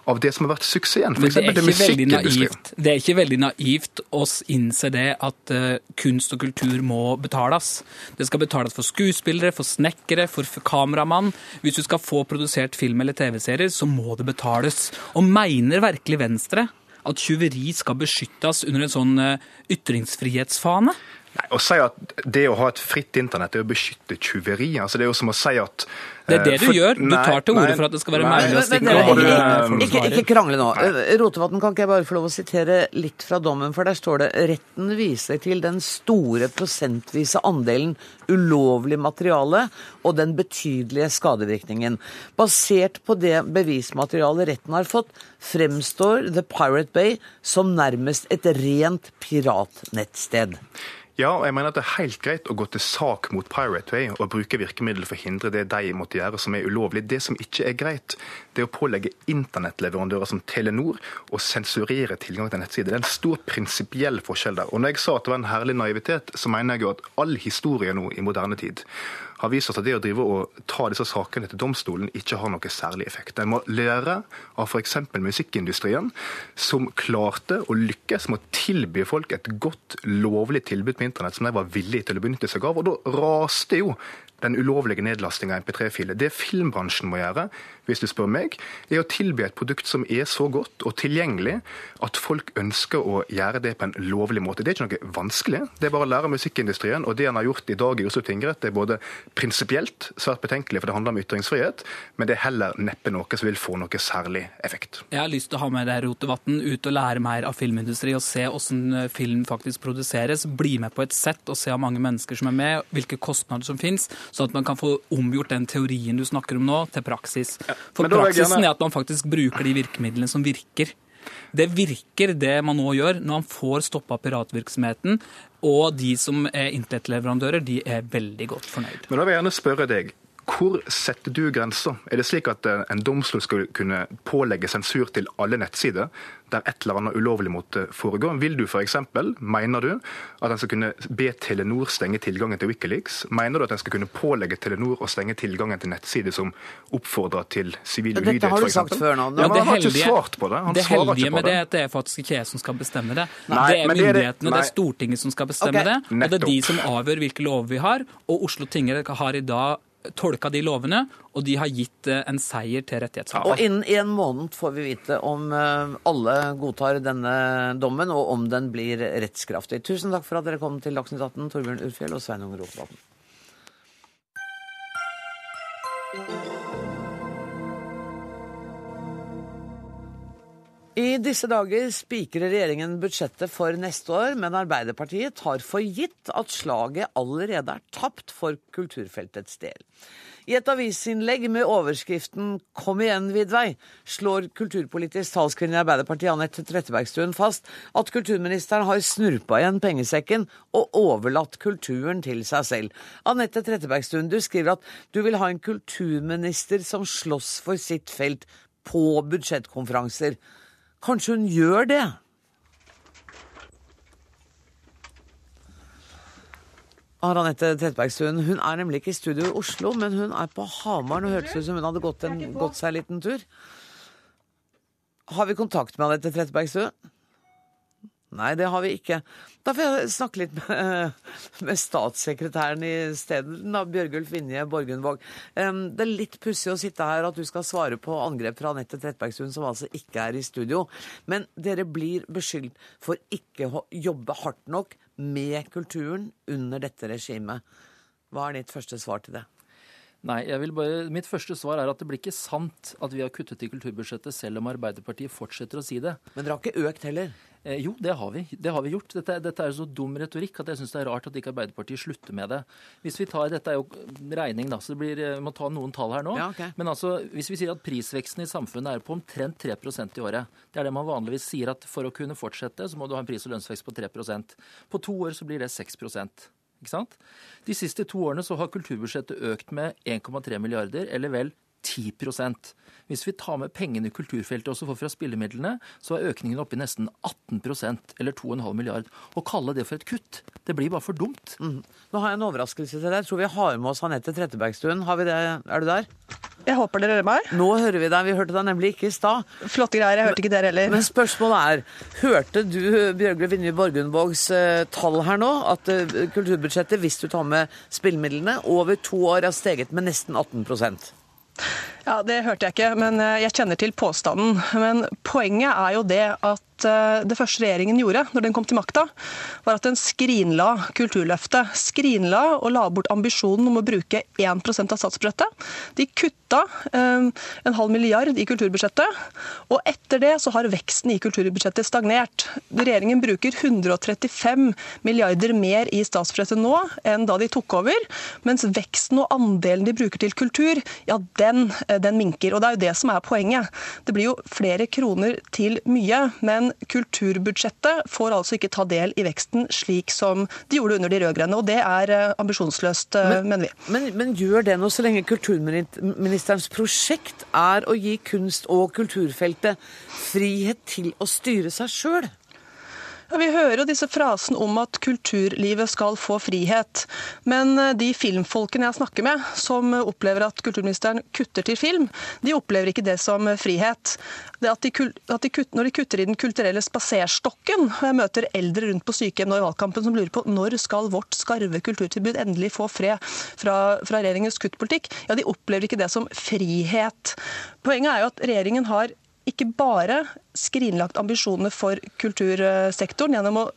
av det som har vært suksessen. For det er, det musikkindustrien. naivt, det er ikke veldig naivt å innse det at uh, kunst og kultur må betales. Det skal betales for skuespillere, for snekkere, for kameramann. Hvis du skal få produsert film eller TV-serier, så må det betales. Og mener virkelig Venstre at tyveri skal beskyttes under en sånn eh, ytringsfrihetsfane? Nei, Å si at det å ha et fritt internett er å beskytte tyveri. altså Det er jo som å si at Det er det eh, du for- gjør. Du Nei, tar til orde for at det skal være mulig å stikke av. ikke, ikke, ikke krangle nå. Eh, Rotevatn, kan ikke jeg bare få lov å sitere litt fra dommen? For der står det retten viser til den store prosentvise andelen ulovlig materiale og den betydelige skadevirkningen. Basert på det bevismaterialet retten har fått, fremstår The Pirate Bay som nærmest et rent piratnettsted. Ja, og jeg mener at det er helt greit å gå til sak mot Pirate Way og bruke virkemidler for å hindre det de måtte gjøre som er ulovlig. Det som ikke er greit, det er å pålegge internettleverandører som Telenor å sensurere tilgang til nettsider. Det er en stor prinsipiell forskjell der. Og når jeg sa at det var en herlig naivitet, så mener jeg jo at all historie nå i moderne tid har vist oss at det å drive og ta disse sakene til domstolen ikke har noe særlig effekt. En må lære av f.eks. musikkindustrien, som klarte å lykkes med å tilby folk et godt, lovlig tilbud på internett som de var villige til å benytte seg av. Og da raste jo den ulovlige nedlastinga av MP3-filer. Det filmbransjen må gjøre, hvis du spør meg, er å tilby et produkt som er så godt og tilgjengelig at folk ønsker å gjøre det på en lovlig måte. Det er ikke noe vanskelig. Det er bare å lære musikkindustrien. Og det han har gjort i dag i Oslo tingrett, det er både prinsipielt svært betenkelig, for det handler om ytringsfrihet, men det er heller neppe noe som vil få noe særlig effekt. Jeg har lyst til å ha med deg Rotevatn ut og lære mer av filmindustri og se hvordan film faktisk produseres. Bli med på et sett og se hvor mange mennesker som er med, hvilke kostnader som finnes, sånn at man kan få omgjort den teorien du snakker om nå, til praksis. For praksisen er at man faktisk bruker de virkemidlene som virker. Det virker det man nå gjør, når man får stoppa piratvirksomheten. Og de som er internettleverandører, de er veldig godt fornøyd. Men da vil jeg gjerne spørre deg, hvor setter du grensa? Er det slik at eh, en domstol skal kunne pålegge sensur til alle nettsider der et eller annet ulovlig måtte foregå? Vil du f.eks., mener du, at en skal kunne be Telenor stenge tilgangen til Wikileaks? Mener du at en skal kunne pålegge Telenor å stenge tilgangen til nettsider som oppfordrer til sivil ulydighet? Dette har du sagt før nå. Ja, han har ikke svart på det. Han det svarer heldige ikke på med det det. er at det er faktisk ikke jeg som skal bestemme det. Nei, det er myndighetene, det er det- det er Stortinget som skal bestemme okay. det. Og det er de som avgjør hvilke lover vi har. Og Oslo tingrett har i dag tolka de lovene, og de har gitt eh, en seier til rettighetshaverne. Og innen en måned får vi vite om eh, alle godtar denne dommen, og om den blir rettskraftig. Tusen takk for at dere kom til Dagsnytt 18, Torbjørn Urfjell og Sveinung Rotevatn. I disse dager spikrer regjeringen budsjettet for neste år, men Arbeiderpartiet tar for gitt at slaget allerede er tapt for kulturfeltets del. I et avisinnlegg med overskriften 'Kom igjen, Vidvei' slår kulturpolitisk talskvinne i Arbeiderpartiet Anette Trettebergstuen fast at kulturministeren har snurpa igjen pengesekken og overlatt kulturen til seg selv. Anette Trettebergstuen, du skriver at du vil ha en kulturminister som slåss for sitt felt på budsjettkonferanser. Kanskje hun gjør det? Anette Trettebergstuen hun er nemlig ikke i studio i Oslo, men hun er på Hamar. Nå hørtes ut som hun hadde gått, en, gått seg en liten tur. Har vi kontakt med Anette Trettebergstuen? Nei, det har vi ikke. Da får jeg snakke litt med, [laughs] med statssekretæren i stedet, da, Bjørgulf Vinje Borgundvåg. Det er litt pussig å sitte her at du skal svare på angrep fra Anette Trettebergstuen, som altså ikke er i studio. Men dere blir beskyldt for ikke å jobbe hardt nok med kulturen under dette regimet. Hva er ditt første svar til det? Nei, jeg vil bare, Mitt første svar er at det blir ikke sant at vi har kuttet i kulturbudsjettet, selv om Arbeiderpartiet fortsetter å si det. Men dere har ikke økt heller? Eh, jo, det har vi. Det har vi gjort. Dette, dette er så dum retorikk at jeg syns det er rart at ikke Arbeiderpartiet slutter med det. Hvis vi tar, Dette er jo regning, da, så det blir, vi må ta noen tall her nå. Ja, okay. Men altså, hvis vi sier at prisveksten i samfunnet er på omtrent 3% i året, det er det man vanligvis sier at for å kunne fortsette, så må du ha en pris- og lønnsvekst på 3% På to år så blir det 6% ikke sant? De siste to årene så har kulturbudsjettet økt med 1,3 milliarder, eller vel 10% Hvis vi tar med pengene i kulturfeltet også får fra spillemidlene, så er økningen oppe i nesten 18% eller 2,5 milliard. Å kalle det for et kutt, det blir bare for dumt. Mm. Nå har jeg en overraskelse til deg. Jeg tror vi har med oss Anette Trettebergstuen. Har vi det? Er du der? Jeg håper dere hører meg. Nå hører vi deg. Vi hørte deg nemlig ikke i stad. Flotte greier. Jeg hørte ikke dere heller. Men spørsmålet er, hørte du Bjørgle Vinje Borgundvågs eh, tall her nå? At eh, kulturbudsjettet, hvis du tar med spillemidlene, over to år har steget med nesten 18 Ja, Det hørte jeg ikke, men eh, jeg kjenner til påstanden. Men poenget er jo det at eh, det første regjeringen gjorde når den kom til makta, var at den skrinla Kulturløftet. Skrinla og la bort ambisjonen om å bruke 1% av statsbudsjettet. De kutta eh, en halv milliard i kulturbudsjettet, og etter det så har veksten i kulturbudsjettet stagnert. Regjeringen bruker 135 milliarder mer i statsbudsjettet nå enn da de tok over, mens veksten og andelen de bruker til kultur, ja, den, eh, den minker. Og det er jo det som er poenget. Det blir jo flere kroner til mye, men kulturbudsjettet får altså ikke ta del i veksten slik som de gjorde under de rød-grønne. Og det er eh, ambisjonsløst, eh, Men- mener vi. Men, men gjør det nå, så lenge kulturministerens prosjekt er å gi kunst- og kulturfeltet frihet til å styre seg sjøl? Vi hører jo disse frasene om at kulturlivet skal få frihet. Men eh, de filmfolkene jeg snakker med, som opplever at kulturministeren kutter til film, de opplever ikke det som frihet. Det at de, at de kutter, når de kutter i Den kulturelle spaserstokken, og jeg møter eldre rundt på sykehjem nå i valgkampen som lurer på når skal vårt skarve kulturtilbud endelig få fred fra, fra regjeringens kuttpolitikk, ja, de opplever ikke det som frihet. Poenget er jo at regjeringen har ikke bare skrinlagt ambisjonene for kultursektoren gjennom å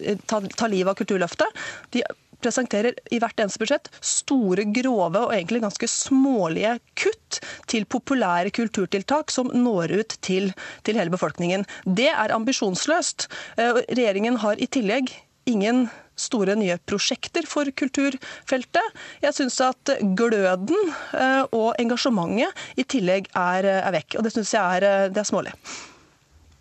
eh, ta, ta livet av Kulturløftet. De presenterer i hvert eneste budsjett store, grove og egentlig ganske smålige kutt til populære kulturtiltak som når ut til, til hele befolkningen. Det er ambisjonsløst. Eh, Regjeringen har i tillegg ingen store nye prosjekter for kulturfeltet. Jeg syns at gløden eh, og engasjementet i tillegg er, er vekk. Og det syns jeg er, eh, det er smålig.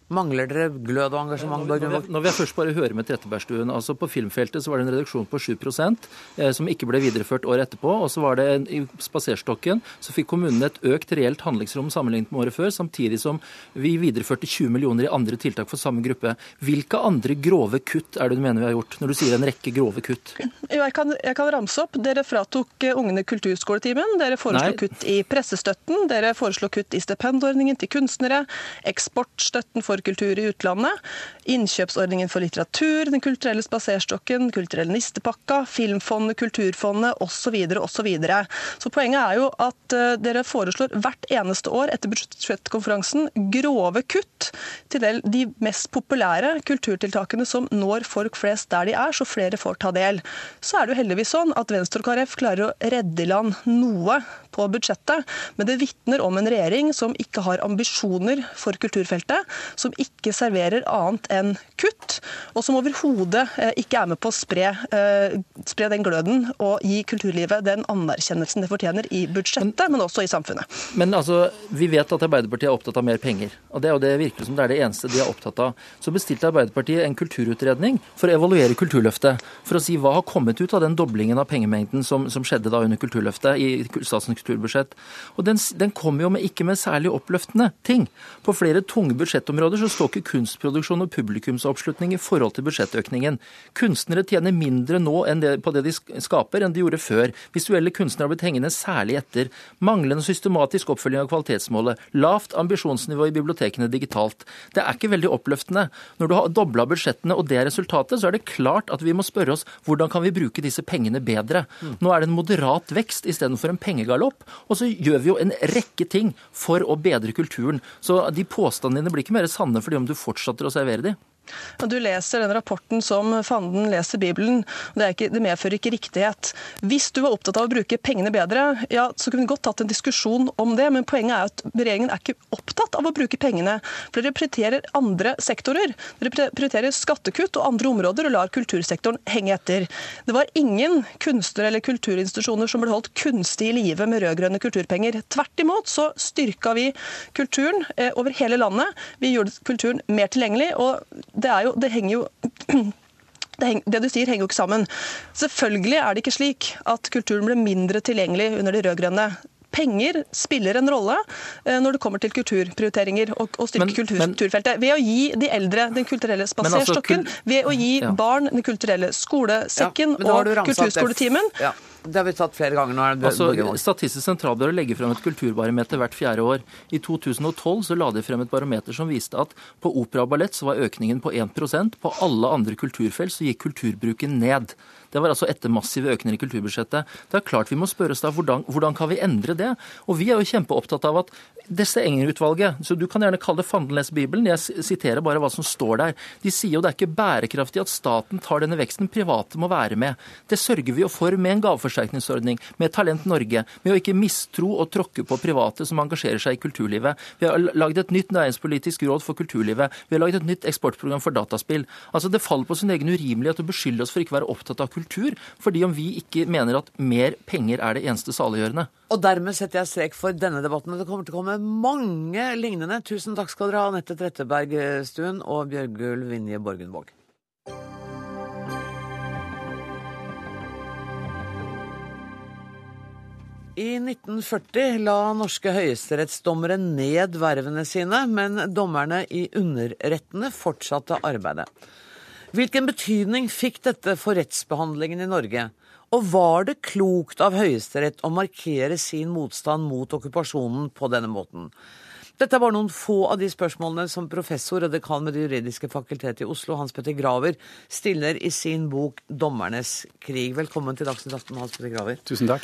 Mangler dere glød og engasjement? Når Borgundvåg? vi, når vi først bare hører med Trettebergstuen, altså På filmfeltet så var det en reduksjon på 7 eh, som ikke ble videreført året etterpå. og så var det en, I Spaserstokken så fikk kommunene et økt reelt handlingsrom sammenlignet med året før, samtidig som vi videreførte 20 millioner i andre tiltak for samme gruppe. Hvilke andre grove kutt er det du mener vi har gjort, når du sier en rekke grove kutt? Jo, jeg, kan, jeg kan ramse opp. Dere fratok eh, ungene kulturskoletimen. Dere foreslo Nei. kutt i pressestøtten. Dere foreslo kutt i stipendordningen til kunstnere. Eksportstøtten for kultur i utlandet. Innkjøpsordningen for litteratur. Den kulturelle spaserstokken. Kulturelle nistepakka. Filmfondet, Kulturfondet osv. Så, videre. så poenget er jo at eh, dere foreslår hvert eneste år etter budsjettkonferansen grove kutt til de mest populære kulturtiltakene som når folk flest der de er, så flere får ta del. Så er det jo heldigvis sånn at Venstre og KrF klarer å redde i land noe på budsjettet, men det vitner om en regjering som ikke har ambisjoner for kulturfeltet, som ikke serverer annet enn kutt, og som overhodet eh, ikke er med på å spre, eh, spre den gløden og gi kulturlivet den anerkjennelsen det fortjener i budsjettet, men også i samfunnet. Men altså, vi vet at Arbeiderpartiet er opptatt av mer penger. Og det er jo det virker som det er det eneste de er opptatt av. Så bestilte Arbeiderpartiet en kulturutredning for å evaluere Kulturløftet. For å si hva har kommet ut av den doblingen av pengemengden som, som skjedde da under Kulturløftet i statens kulturbudsjett. Og den, den kom jo med, ikke med særlig oppløftende ting. På flere tunge budsjettområder så står ikke kunstproduksjon og publikumsoppslutning i forhold til budsjettøkningen. Kunstnere tjener mindre nå det, på det de skaper, enn de gjorde før. Visuelle kunstnere har blitt hengende særlig etter. Manglende systematisk oppfølging av kvalitetsmålet. Lavt ambisjonsnivå i bibliotekene digitalt. Det er ikke veldig oppløftende. Når du har dobla budsjettene og det er resultatet, så er det klart at vi må spørre oss hvordan kan vi bruke disse pengene bedre. Nå er det en moderat vekst istedenfor en pengegalopp. Og så gjør vi jo en rekke ting for å bedre kulturen. Så de påstandene dine blir ikke mer sanne fordi om du fortsetter å servere de. Du leser den rapporten som fanden leser Bibelen. Det, ikke, det, medfører ikke riktighet. Hvis du var opptatt av å bruke pengene bedre, ja, så kunne vi godt tatt en diskusjon om det. Men poenget er at regjeringen er ikke opptatt av å bruke pengene. For dere prioriterer andre sektorer. Dere prioriterer skattekutt og andre områder og lar kultursektoren henge etter. Det var ingen kunstnere eller kulturinstitusjoner som ble holdt kunstig i live med rød-grønne kulturpenger. Tvert imot så styrka vi kulturen eh, over hele landet. Vi gjorde kulturen mer tilgjengelig. og det, jo, det henger jo [clears throat] det, det, du sier, henger jo ikke sammen. Selvfølgelig er det ikke slik at kulturen ble mindre tilgjengelig under de rød-grønne. Penger spiller en rolle eh, når det kommer til kulturprioriteringer og, og styrke kulturfeltet. Ved å gi de eldre den kulturelle altså, spaserstokken, altså, ved å gi ja. barn den kulturelle skolesekken ja, og kulturskoletimen. Ja. Det har vi tatt flere ganger nå. Altså, Statistisk sentralbyrå legger frem et kulturbarometer hvert fjerde år. I 2012 så la de frem et barometer som viste at på opera og ballett så var økningen på 1% På alle andre kulturfelt så gikk kulturbruken ned. Det var altså etter massive økninger i kulturbudsjettet. Det er klart Vi må spørre oss da, hvordan, hvordan kan vi endre det? Og Vi er jo kjempeopptatt av at disse Enger-utvalget så Du kan gjerne kalle det Fandenles-bibelen, jeg siterer bare hva som står der. De sier jo det er ikke bærekraftig at staten tar denne veksten, private må være med. Det sørger vi jo for med en gaveforsterkningsordning, med Talent Norge, med å ikke mistro og tråkke på private som engasjerer seg i kulturlivet. Vi har lagd et nytt næringspolitisk råd for kulturlivet. Vi har lagd et nytt eksportprogram for dataspill. Altså Det faller på sin egen urimelighet å beskylde oss for ikke å være opptatt av kultur, fordi om vi ikke mener at mer penger er det eneste saliggjørende. Og dermed setter jeg strek for denne debatten. Det kommer til å komme mange lignende. Tusen takk skal dere ha, Anette Trettebergstuen og Bjørgulv Vinje Borgenvåg. I 1940 la norske høyesterettsdommere ned vervene sine, men dommerne i underrettene fortsatte arbeidet. Hvilken betydning fikk dette for rettsbehandlingen i Norge? Og var det klokt av Høyesterett å markere sin motstand mot okkupasjonen på denne måten? Dette var noen få av de spørsmålene som professor og dekan ved Det juridiske fakultetet i Oslo, Hans Petter Graver, stiller i sin bok 'Dommernes krig'. Velkommen til Dagsnytt 18, Hans Petter Graver. Tusen takk.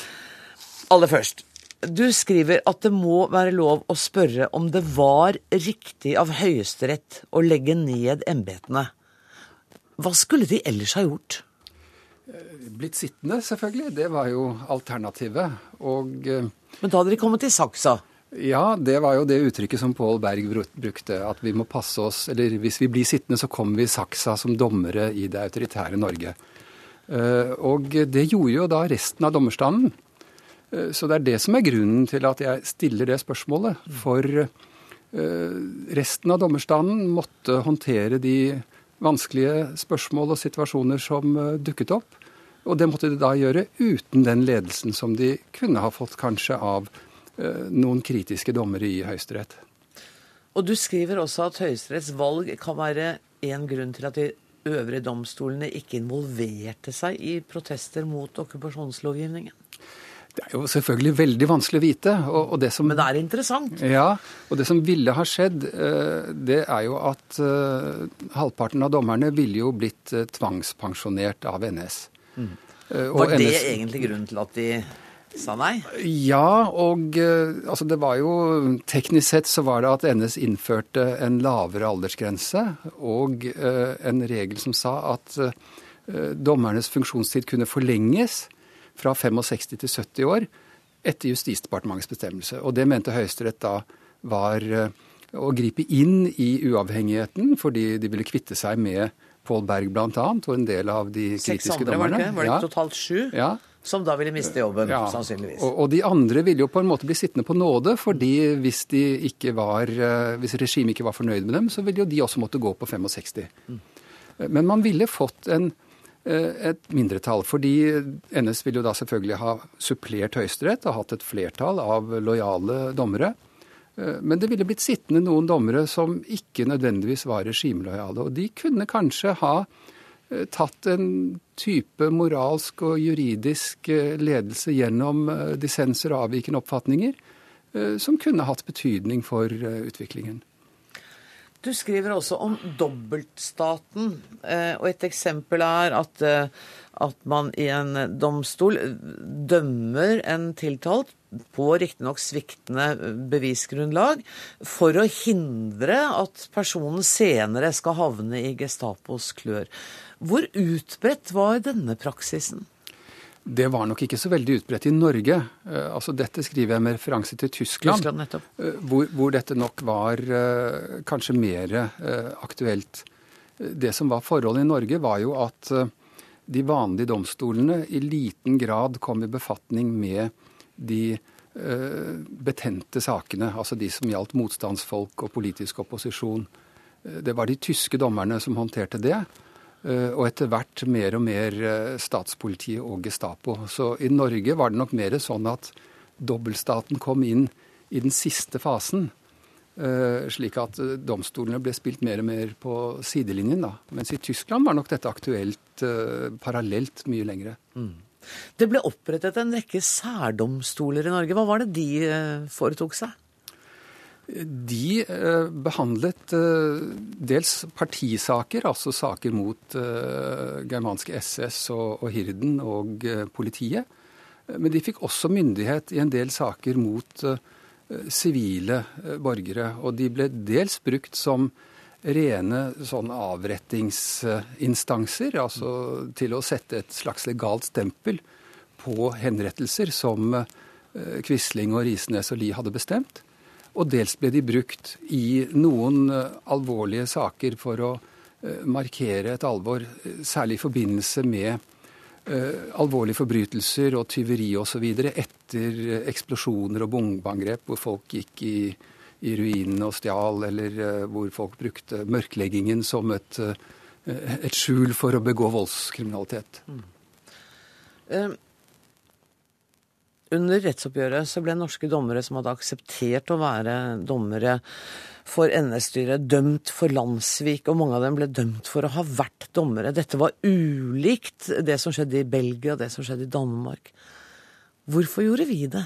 Aller først. Du skriver at det må være lov å spørre om det var riktig av Høyesterett å legge ned embetene. Hva skulle de ellers ha gjort? Blitt sittende, selvfølgelig. Det var jo alternativet. Og eh, Men da hadde de kommet til saksa? Ja, det var jo det uttrykket som Pål Berg brukte. At vi må passe oss Eller hvis vi blir sittende, så kommer vi i saksa som dommere i det autoritære Norge. Eh, og det gjorde jo da resten av dommerstanden. Eh, så det er det som er grunnen til at jeg stiller det spørsmålet. For resten av dommerstanden måtte håndtere de vanskelige spørsmål og situasjoner som dukket opp. Og det måtte de da gjøre uten den ledelsen som de kunne ha fått kanskje av eh, noen kritiske dommere i Høyesterett. Og du skriver også at Høyesteretts valg kan være en grunn til at de øvrige domstolene ikke involverte seg i protester mot okkupasjonslovgivningen. Det er jo selvfølgelig veldig vanskelig å vite. Og, og som, Men det er interessant? Ja. Og det som ville ha skjedd, eh, det er jo at uh, halvparten av dommerne ville jo blitt uh, tvangspensjonert av NS. Mm. Var det NS... egentlig grunnen til at de sa nei? Ja, og altså det var jo Teknisk sett så var det at NS innførte en lavere aldersgrense og en regel som sa at dommernes funksjonstid kunne forlenges fra 65 til 70 år etter Justisdepartementets bestemmelse. Og det mente Høyesterett da var å gripe inn i uavhengigheten, fordi de ville kvitte seg med Pål Berg bl.a. og en del av de kritiske dommerne. Var det, var det ja. totalt sju? Ja. Som da ville miste jobben, ja. sannsynligvis. Og, og, de andre ville jo på en måte bli sittende på nåde, fordi hvis, de ikke var, eh, hvis regimet ikke var fornøyd med dem, så ville jo de også måtte gå på 65. Mm. Men man ville fått en, eh, et mindretall, fordi NS ville jo da selvfølgelig ha supplert Høyesterett og hatt et flertall av lojale dommere. Eh, men det ville blitt sittende noen dommere som ikke nødvendigvis var regimelojale. Og de kunne kanskje ha eh, tatt en type moralsk og juridisk eh, ledelse gjennom dissenser og avvikende oppfatninger som kunne hatt betydning for utviklingen. Du skriver også om dobbeltstaten, eh, og et eksempel er at, eh, at man i en domstol dømmer en tiltalt på riktignok sviktende bevisgrunnlag for å hindre at personen senere skal havne i Gestapos klør. Hvor utbredt var denne praksisen? Det var nok ikke så veldig utbredt i Norge. Eh, altså Dette skriver jeg med referanse til Tyskland, Tyskland eh, hvor, hvor, dette nok var uh, kanskje mer aktuelt. Det som var forholdet i Norge, var jo at de vanlige domstolene i liten grad kom i befatning med de betente sakene, altså de som gjaldt motstandsfolk og politisk opposisjon. Det var de tyske dommerne som håndterte det. Eh, og etter hvert mer og mer statspoliti statspolitiet og Gestapo. Så i Norge var det nok mer sånn at dobbeltstaten kom inn i den siste fasen. Eh, slik at domstolene ble spilt mer og mer på sidelinjen. da. Mens i Tyskland var nok dette aktuelt parallelt mye lengre. Mm. Det ble opprettet en rekke særdomstoler i Norge. Hva var det de foretok seg? De eh, behandlet eh, dels partisaker, altså saker mot eh, germanske SS og, Hirden og politiet. Men de fikk også myndighet i en del saker mot sivile borgere. Og de ble dels brukt som rene sånn avrettingsinstanser, altså til å sette et slags legalt stempel på henrettelser som Quisling og Risnes og Lie hadde bestemt. Og dels ble de brukt i noen eh, alvorlige saker for å eh, markere et alvor, særlig i forbindelse med alvorlige forbrytelser og tyveri osv. etter eksplosjoner og bombeangrep hvor folk gikk i, i ruinene og stjal, eller hvor folk brukte mørkleggingen som et, et skjul for å begå voldskriminalitet. Mm. Under rettsoppgjøret så ble norske dommere som hadde akseptert å være dommere for NS-styret, dømt for landssvik, og mange av dem ble dømt for å ha vært dommere. Dette var ulikt det som skjedde i Belgia det som skjedde i Danmark. Hvorfor gjorde vi det?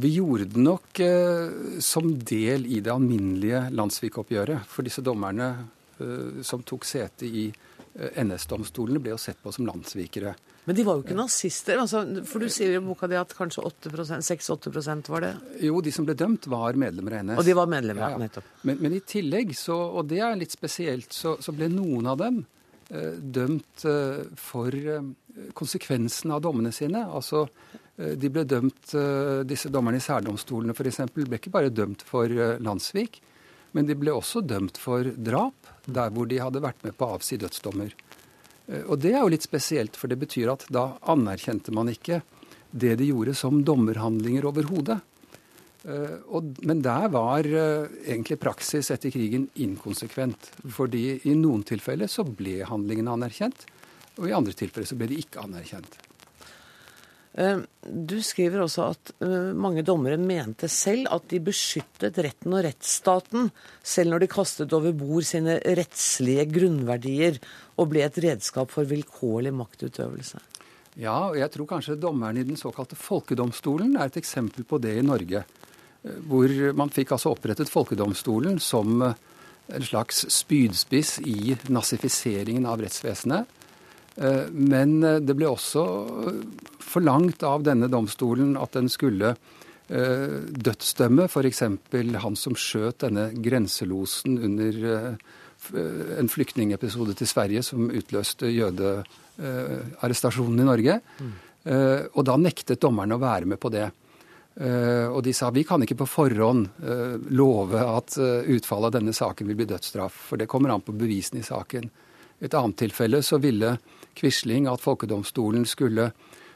Vi gjorde det nok eh, som del i det alminnelige landssvikoppgjøret. For disse dommerne eh, som tok sete i eh, NS-domstolene, ble jo sett på som landssvikere. Men de var jo ikke nazister. Altså, for du sier i boka di at kanskje 6-8% var det? Jo, de som ble dømt, var medlemmer av NS. Og de var medlemmer, ja, ja. nettopp. Men, men, i tillegg, så, og det er litt spesielt, så, så ble noen av dem eh, dømt eh, for eh, konsekvensen av dommene sine. Altså, eh, de ble dømt, eh, Disse dommerne i særdomstolene f.eks. ble ikke bare dømt for eh, landssvik, men de ble også dømt for drap, der hvor de hadde vært med på å avsi dødsdommer. Eh, og det er jo litt spesielt, for det betyr at da anerkjente man ikke det de gjorde som dommerhandlinger overhodet. Eh, men der var eh, egentlig praksis etter krigen inkonsekvent. Fordi i noen tilfeller så ble handlingene anerkjent, og i andre tilfeller så ble de ikke anerkjent. Du skriver også at mange dommere mente selv at de beskyttet retten og rettsstaten, selv når de kastet over bord sine rettslige grunnverdier og ble et redskap for vilkårlig maktutøvelse. Ja, og jeg tror kanskje dommerne i den såkalte folkedomstolen er et eksempel på det i Norge. Eh, hvor man fikk altså opprettet folkedomstolen som eh, en slags spydspiss i nazifiseringen av rettsvesenet. Eh, men det ble også forlangt av denne domstolen at den skulle dødsdømme f.eks. han som skjøt denne grenselosen under Eh, en flyktningepisode til Sverige som utløste jødearrestasjonen i Norge. Mm. Og da nektet dommerne å være med på det. Og de sa vi kan ikke på forhånd love at utfallet av denne saken vil bli dødsstraff, for det kommer an på bevisene i saken. I et annet tilfelle så ville Quisling at folkedomstolen skulle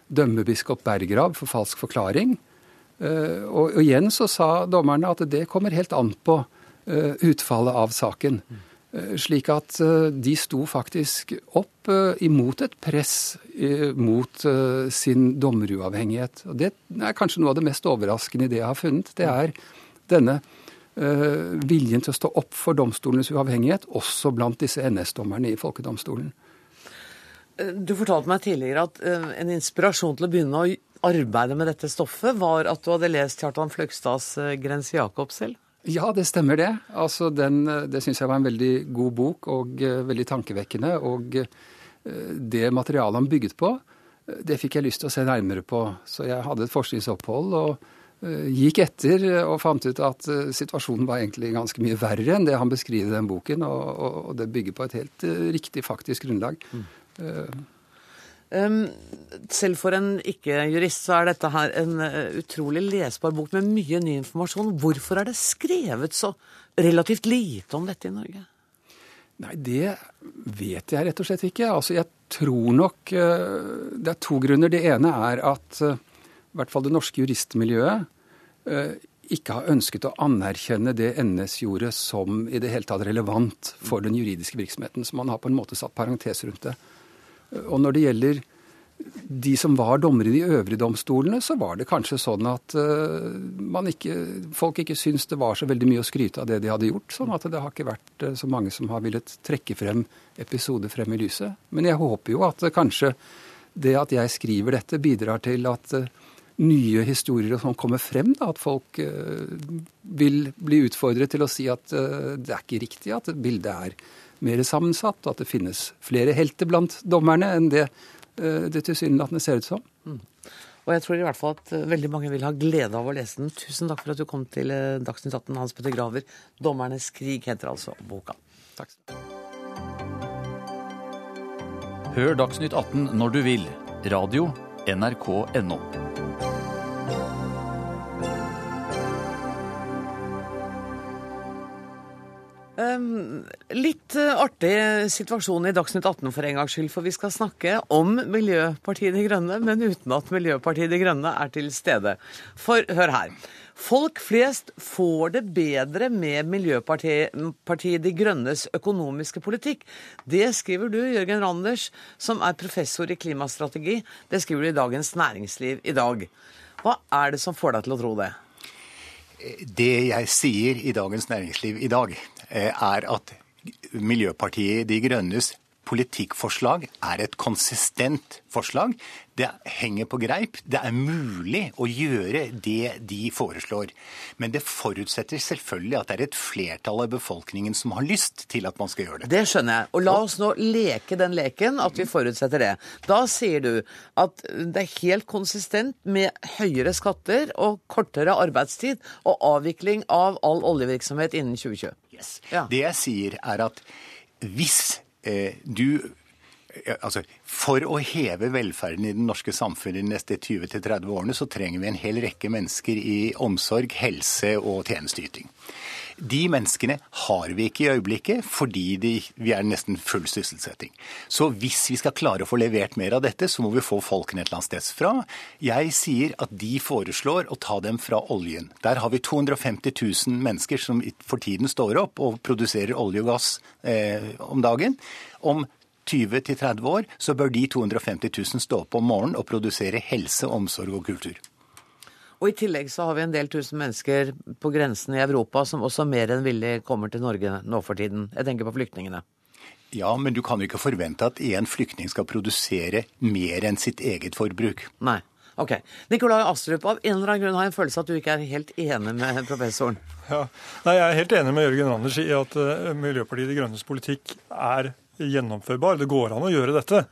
dømme biskop Berggrav for falsk forklaring. Og igjen så sa dommerne at det kommer helt an på utfallet av saken. Eh, slik at eh, de sto faktisk opp eh, imot et press mot sin dommeruavhengighet. Og Det er kanskje noe av det mest overraskende i det jeg har funnet. Det er denne viljen til å stå opp for domstolenes uavhengighet, også blant disse NS-dommerne i folkedomstolen. Du fortalte meg tidligere at en inspirasjon til å begynne å arbeide med dette stoffet var at du hadde lest Kjartan Fløgstads 'Grense Jakob' selv? Ja, det stemmer det. Altså, den, det syns jeg var en veldig god bok og uh, veldig tankevekkende. Og uh, det materialet han bygget på, uh, det fikk jeg lyst til å se nærmere på. Så jeg hadde et forskningsopphold og gikk etter og fant ut at situasjonen var egentlig ganske mye verre enn det han beskriver i den boken. Og, og, og det bygger på et helt riktig faktisk grunnlag. Mm. Um, selv for en ikke-jurist så er dette her en uh, utrolig lesbar bok med mye ny informasjon. Hvorfor er det skrevet så relativt lite om dette i Norge? Nei, det vet jeg rett og slett ikke. Altså, jeg tror nok uh, Det er to grunner. Det ene er at uh, i hvert fall det norske juristmiljøet ikke har ønsket å anerkjenne det NS gjorde som i det hele tatt relevant for den juridiske virksomheten. Så man har på en måte satt parentes rundt det. Og når det gjelder de som var dommere i de øvrige domstolene, så var det kanskje sånn at uh, ikke, folk ikke syntes det var så veldig mye å skryte av det de hadde gjort. Sånn at det har ikke vært uh, så mange som har villet trekke frem episoder frem i lyset. Men jeg håper jo at uh, kanskje det at jeg skriver dette, bidrar til at nye historier som kommer frem, da, at folk vil bli utfordret til å si at det er ikke riktig at bildet er mer sammensatt, og at det finnes flere helter blant dommerne enn det eh, det tilsynelatende ser ut som. Mm. Og jeg tror i hvert fall at eh, veldig mange vil ha glede av å lese den. Tusen takk for at du kom til eh, Dagsnytt 18, Hans Petter Graver. 'Dommernes krig' heter altså boka. Takk. Hør Dagsnytt 18 når du vil. Radio NRK.no. litt uh, artig situasjon i Dagsnytt 18 for en gangs skyld, for vi skal snakke om Miljøpartiet De Grønne, men uten at Miljøpartiet De Grønne er til stede. For hør her. Folk flest får det bedre med Miljøpartiet De Grønnes økonomiske politikk. Det skriver du, Jørgen Randers, som er professor i klimastrategi. Det skriver du i Dagens Næringsliv i dag. Hva er det som får deg til å tro det? Det jeg sier i Dagens Næringsliv i dag, Eh, er at Miljøpartiet De Grønnes politikkforslag er et konsistent forslag. Det henger på greip. Det er mulig å gjøre det de foreslår. Men det forutsetter selvfølgelig at det er et flertall av befolkningen som har lyst til at man skal gjøre det. Det skjønner jeg. Og la oss nå leke den leken, at vi forutsetter det. Da sier du at det er helt konsistent med høyere skatter og kortere arbeidstid og avvikling av all oljevirksomhet innen 2020. Yes. Ja. Det jeg sier, er at hvis du Altså, For å heve velferden i det norske samfunnet de neste 20-30 årene, så trenger vi en hel rekke mennesker i omsorg, helse og tjenesteyting. De menneskene har vi ikke i øyeblikket fordi de, vi er nesten full sysselsetting. Så hvis vi skal klare å få levert mer av dette, så må vi få folkene et eller annet sted fra. Jeg sier at de foreslår å ta dem fra oljen. Der har vi 250 000 mennesker som for tiden står opp og produserer olje og gass eh, om dagen. Om 20-30 år, så bør de 250 000 stå opp om morgenen og produsere helse, omsorg og kultur. Og I tillegg så har vi en del tusen mennesker på grensen i Europa som også mer enn villig kommer til Norge nå for tiden. Jeg tenker på flyktningene. Ja, men du kan jo ikke forvente at en flyktning skal produsere mer enn sitt eget forbruk. Nei. Ok. Nikolai Astrup, av en eller annen grunn har jeg en følelse at du ikke er helt enig med [laughs] professoren. Ja, Nei, Jeg er helt enig med Jørgen Randers i at uh, Miljøpartiet De Grønnes politikk er gjennomførbar. Det går an å gjøre dette.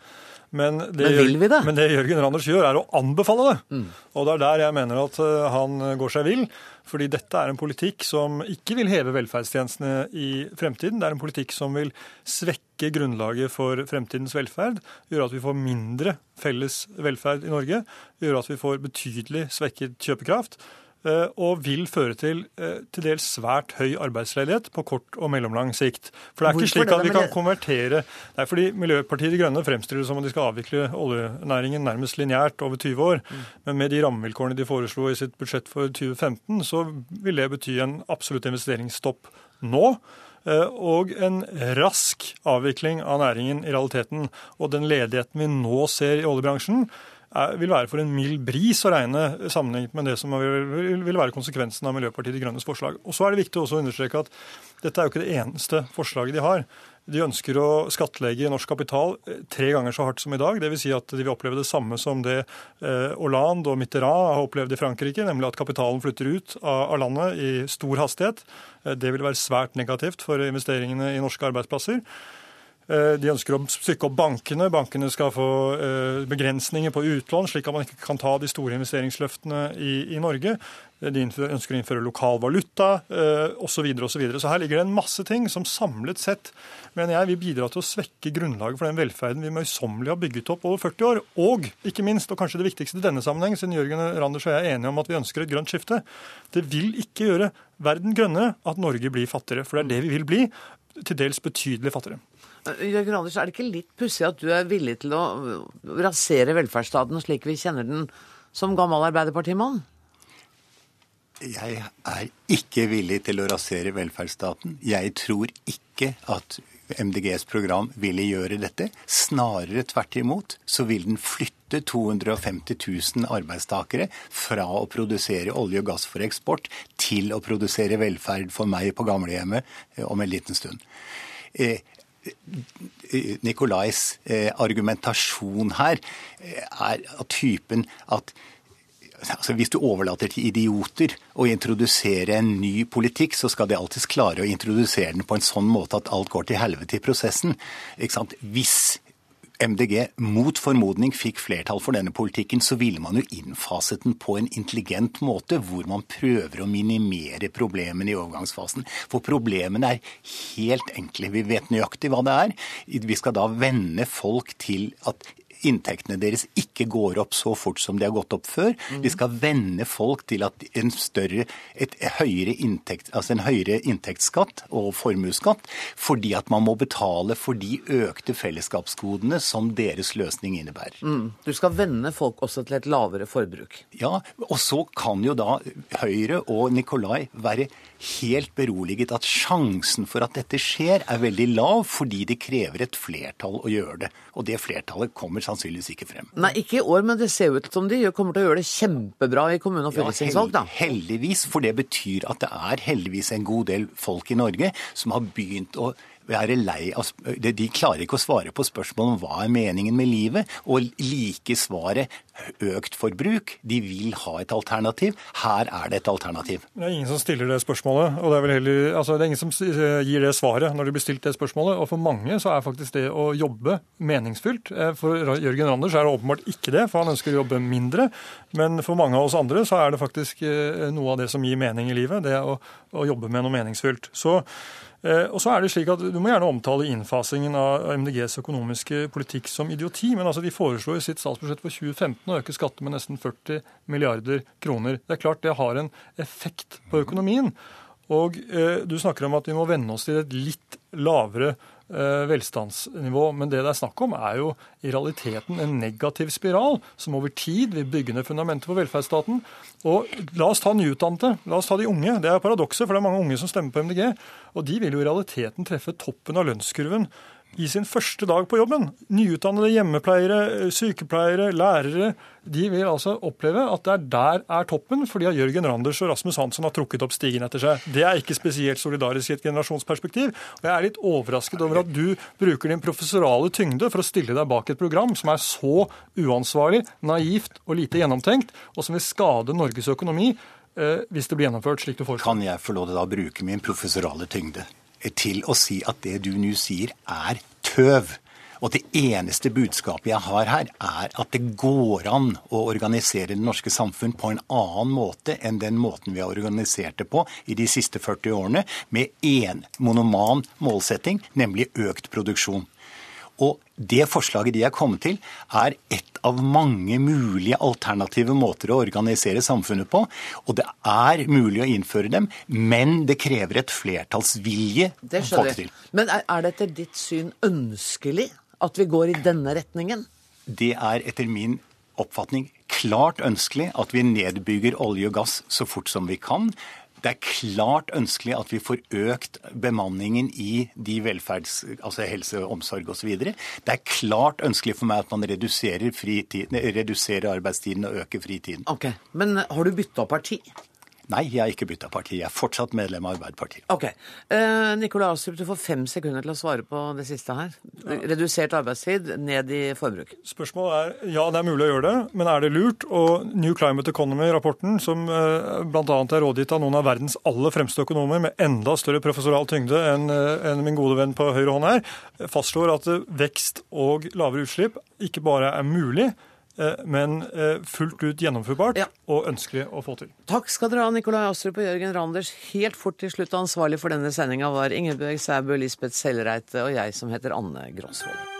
Men det, men vil vi det? Men det Jørgen Randers gjør, er å anbefale det. Mm. Og det er der jeg mener at eh, han går seg vill. Fordi dette er en politikk som ikke vil heve velferdstjenestene i fremtiden. Det er en politikk som vil svekke grunnlaget for fremtidens velferd. Gjøre at vi får mindre felles velferd i Norge. Gjøre at vi får betydelig svekket kjøpekraft. Eh, og vil føre til eh, til dels svært høy arbeidsledighet på kort og mellomlang sikt. For det er ikke slik at vi kan konvertere Nei, fordi Miljøpartiet De Grønne fremstiller det som om de skal avvikle oljenæringen nærmest lineært over 20 år. Mm. Men med de rammevilkårene de foreslo i sitt budsjett for 2015, så vil det bety en absolutt investeringsstopp nå. Eh, og en rask avvikling av næringen i realiteten. Og den ledigheten vi nå ser i oljebransjen, er, vil være for en mild bris å regne sammenlignet med det som vil, være konsekvensen av Miljøpartiet De Grønnes forslag. Og så er det viktig også å understreke at dette er jo ikke det eneste forslaget de har. De ønsker å skattlegge norsk kapital eh, tre ganger så hardt som i dag. Dvs. Si at de vil oppleve det samme som det eh, Hollande og Mitterrand har opplevd i Frankrike, nemlig at kapitalen flytter ut av landet i stor hastighet. Eh, det vil være svært negativt for investeringene i norske arbeidsplasser. De ønsker å stykke opp bankene. Bankene skal få begrensninger på utlån, slik at man ikke kan ta de store investeringsløftene i, i Norge. De ønsker å innføre lokal valuta osv. Så, videre, og så, videre. så her ligger det en masse ting som samlet sett mener jeg vil bidra til å svekke grunnlaget for den velferden vi møysommelig har bygget opp over 40 år. Og ikke minst, og kanskje det viktigste i denne sammenheng, siden Jørgen Randers og jeg er enige om at vi ønsker et grønt skifte, det vil ikke gjøre verden grønnere at Norge blir fattigere. For det er det vi vil bli, til dels betydelig fattigere. Eh, Jørgen Anders, er det ikke litt pussig at du er villig til å rasere velferdsstaten slik vi kjenner den som gammel arbeiderpartimann? Jeg er ikke villig til å rasere velferdsstaten. Jeg tror ikke at MDGs program ville gjøre dette. Snarere tvert imot så vil den flytte 250 000 arbeidstakere fra å produsere olje og gass for eksport til å produsere velferd for meg på gamlehjemmet eh, om en liten stund. Eh, Nikolais eh, argumentasjon her er av typen at altså Hvis du overlater til idioter å introdusere en ny politikk, så skal de alltids klare å introdusere den på en sånn måte at alt går til helvete i prosessen. Hvis MDG mot formodning fikk flertall for denne politikken, så ville man jo innfaset den på en intelligent måte, hvor man prøver å minimere problemene i overgangsfasen. For problemene er helt enkle. Vi vet nøyaktig hva det er. Vi skal da venne folk til at inntektene deres ikke går opp så fort som de har gått opp før. Mm. Vi skal venne folk til at en større, et høyere inntekt, altså en høyere inntektsskatt og formuesskatt, fordi at man må betale for de økte fellesskapsgodene som deres løsning innebærer. Mm. Du skal venne folk også til et lavere forbruk. Ja, og så kan jo da Høyre og Nikolai være helt beroliget at sjansen for at dette skjer, er veldig lav, fordi det krever et flertall å gjøre det. Og det flertallet kommer sannsynligvis ikke frem. Nei, ikke i år, men det ser ut som de kommer til å gjøre det kjempebra i kommune- og fylkestingsvalg, da. Ja, heldigvis, for det betyr at det er heldigvis en god del folk i Norge som har begynt å være lei av De klarer ikke å svare på spørsmålet om hva er meningen med livet, og like svaret økt forbruk. De vil ha et alternativ. Her er det et alternativ. Det er ingen som stiller det spørsmålet, og det er, heller, altså det er ingen som gir det svaret når de blir stilt det spørsmålet. Og for mange så er faktisk det å jobbe meningsfylt. Eh, for Jørgen Randers er det åpenbart ikke det, for han ønsker å jobbe mindre. Men for mange av oss andre så er det faktisk noe av det som gir mening i livet, det å, å jobbe med noe meningsfylt. Så og så er det slik at Du må gjerne omtale innfasingen av MDGs økonomiske politikk som idioti, men altså de foreslo i sitt statsbudsjett for 2015 å øke skatter med nesten 40 milliarder kroner. Det er klart det har en effekt på økonomien. Og eh, Du snakker om at vi må venne oss til et litt lavere Eh, velstandsnivå. Men det det er snakk om, er jo i realiteten en negativ spiral som over tid vil bygge ned fundamentet for velferdsstaten. Og la oss ta nyutdannede, la oss ta de unge. Det er paradokset, for det er mange unge som stemmer på MDG. Og de vil jo i realiteten treffe toppen av lønnskurven i sin første dag på jobben. Nyutdannede hjemmepleiere, sykepleiere, lærere. De vil altså oppleve at det er der er toppen, fordi Jørgen Randers og Rasmus Hansson har trukket opp stigen etter seg. Det er ikke spesielt solidarisk i et generasjonsperspektiv. Og jeg er litt overrasket over at du bruker din professorale tyngde for å stille deg bak et program som er så uansvarlig, naivt og lite gjennomtenkt, og som vil skade Norges økonomi eh, hvis det blir gjennomført slik du foreslår. Kan jeg få lov til å bruke min professorale tyngde? Til å si at det du nå sier, er tøv. Og det eneste budskapet jeg har her, er at det går an å organisere det norske samfunn på en annen måte enn den måten vi har organisert det på i de siste 40 årene, med én monoman målsetting, nemlig økt produksjon. Og det forslaget de er kommet til, er ett av mange mulige alternative måter å organisere samfunnet på. Og det er mulig å innføre dem, men det krever et flertallsvilje. Det skjønner jeg. Men er det etter ditt syn ønskelig at vi går i denne retningen? Det er etter min oppfatning klart ønskelig at vi nedbygger olje og gass så fort som vi kan Det er klart ønskelig at vi får økt bemanningen i de velferds... Altså helse, omsorg osv. Det er klart ønskelig for meg at man reduserer, fritiden, reduserer arbeidstiden og øker fritiden. Ok, Men har du bytta parti? Nei, jeg har ikke bytta parti. Jeg er fortsatt medlem av Arbeiderpartiet. Ok. Eh, Nikolai Astrup, du får fem sekunder til å svare på det siste her. Redusert arbeidstid, ned i forbruk. Spørsmålet er ja, det er mulig å gjøre det, men er det lurt? Og New Climate Economy-rapporten, som eh, bl.a. er rådgitt av noen av verdens aller fremste økonomer med enda større professoral tyngde enn en min gode venn på høyre hånd her, fastslår at eh, vekst og lavere utslipp ikke bare er mulig, eh, men eh, fullt ut gjennomførbart og ønskelig å få til. Takk skal dere ha, Nikolai Astrup og Jørgen Randers. Helt fort til slutt ansvarlig for denne sendinga var Ingebjørg Sæbø, Lisbeth Sellreite og jeg som heter Anne Grosvold.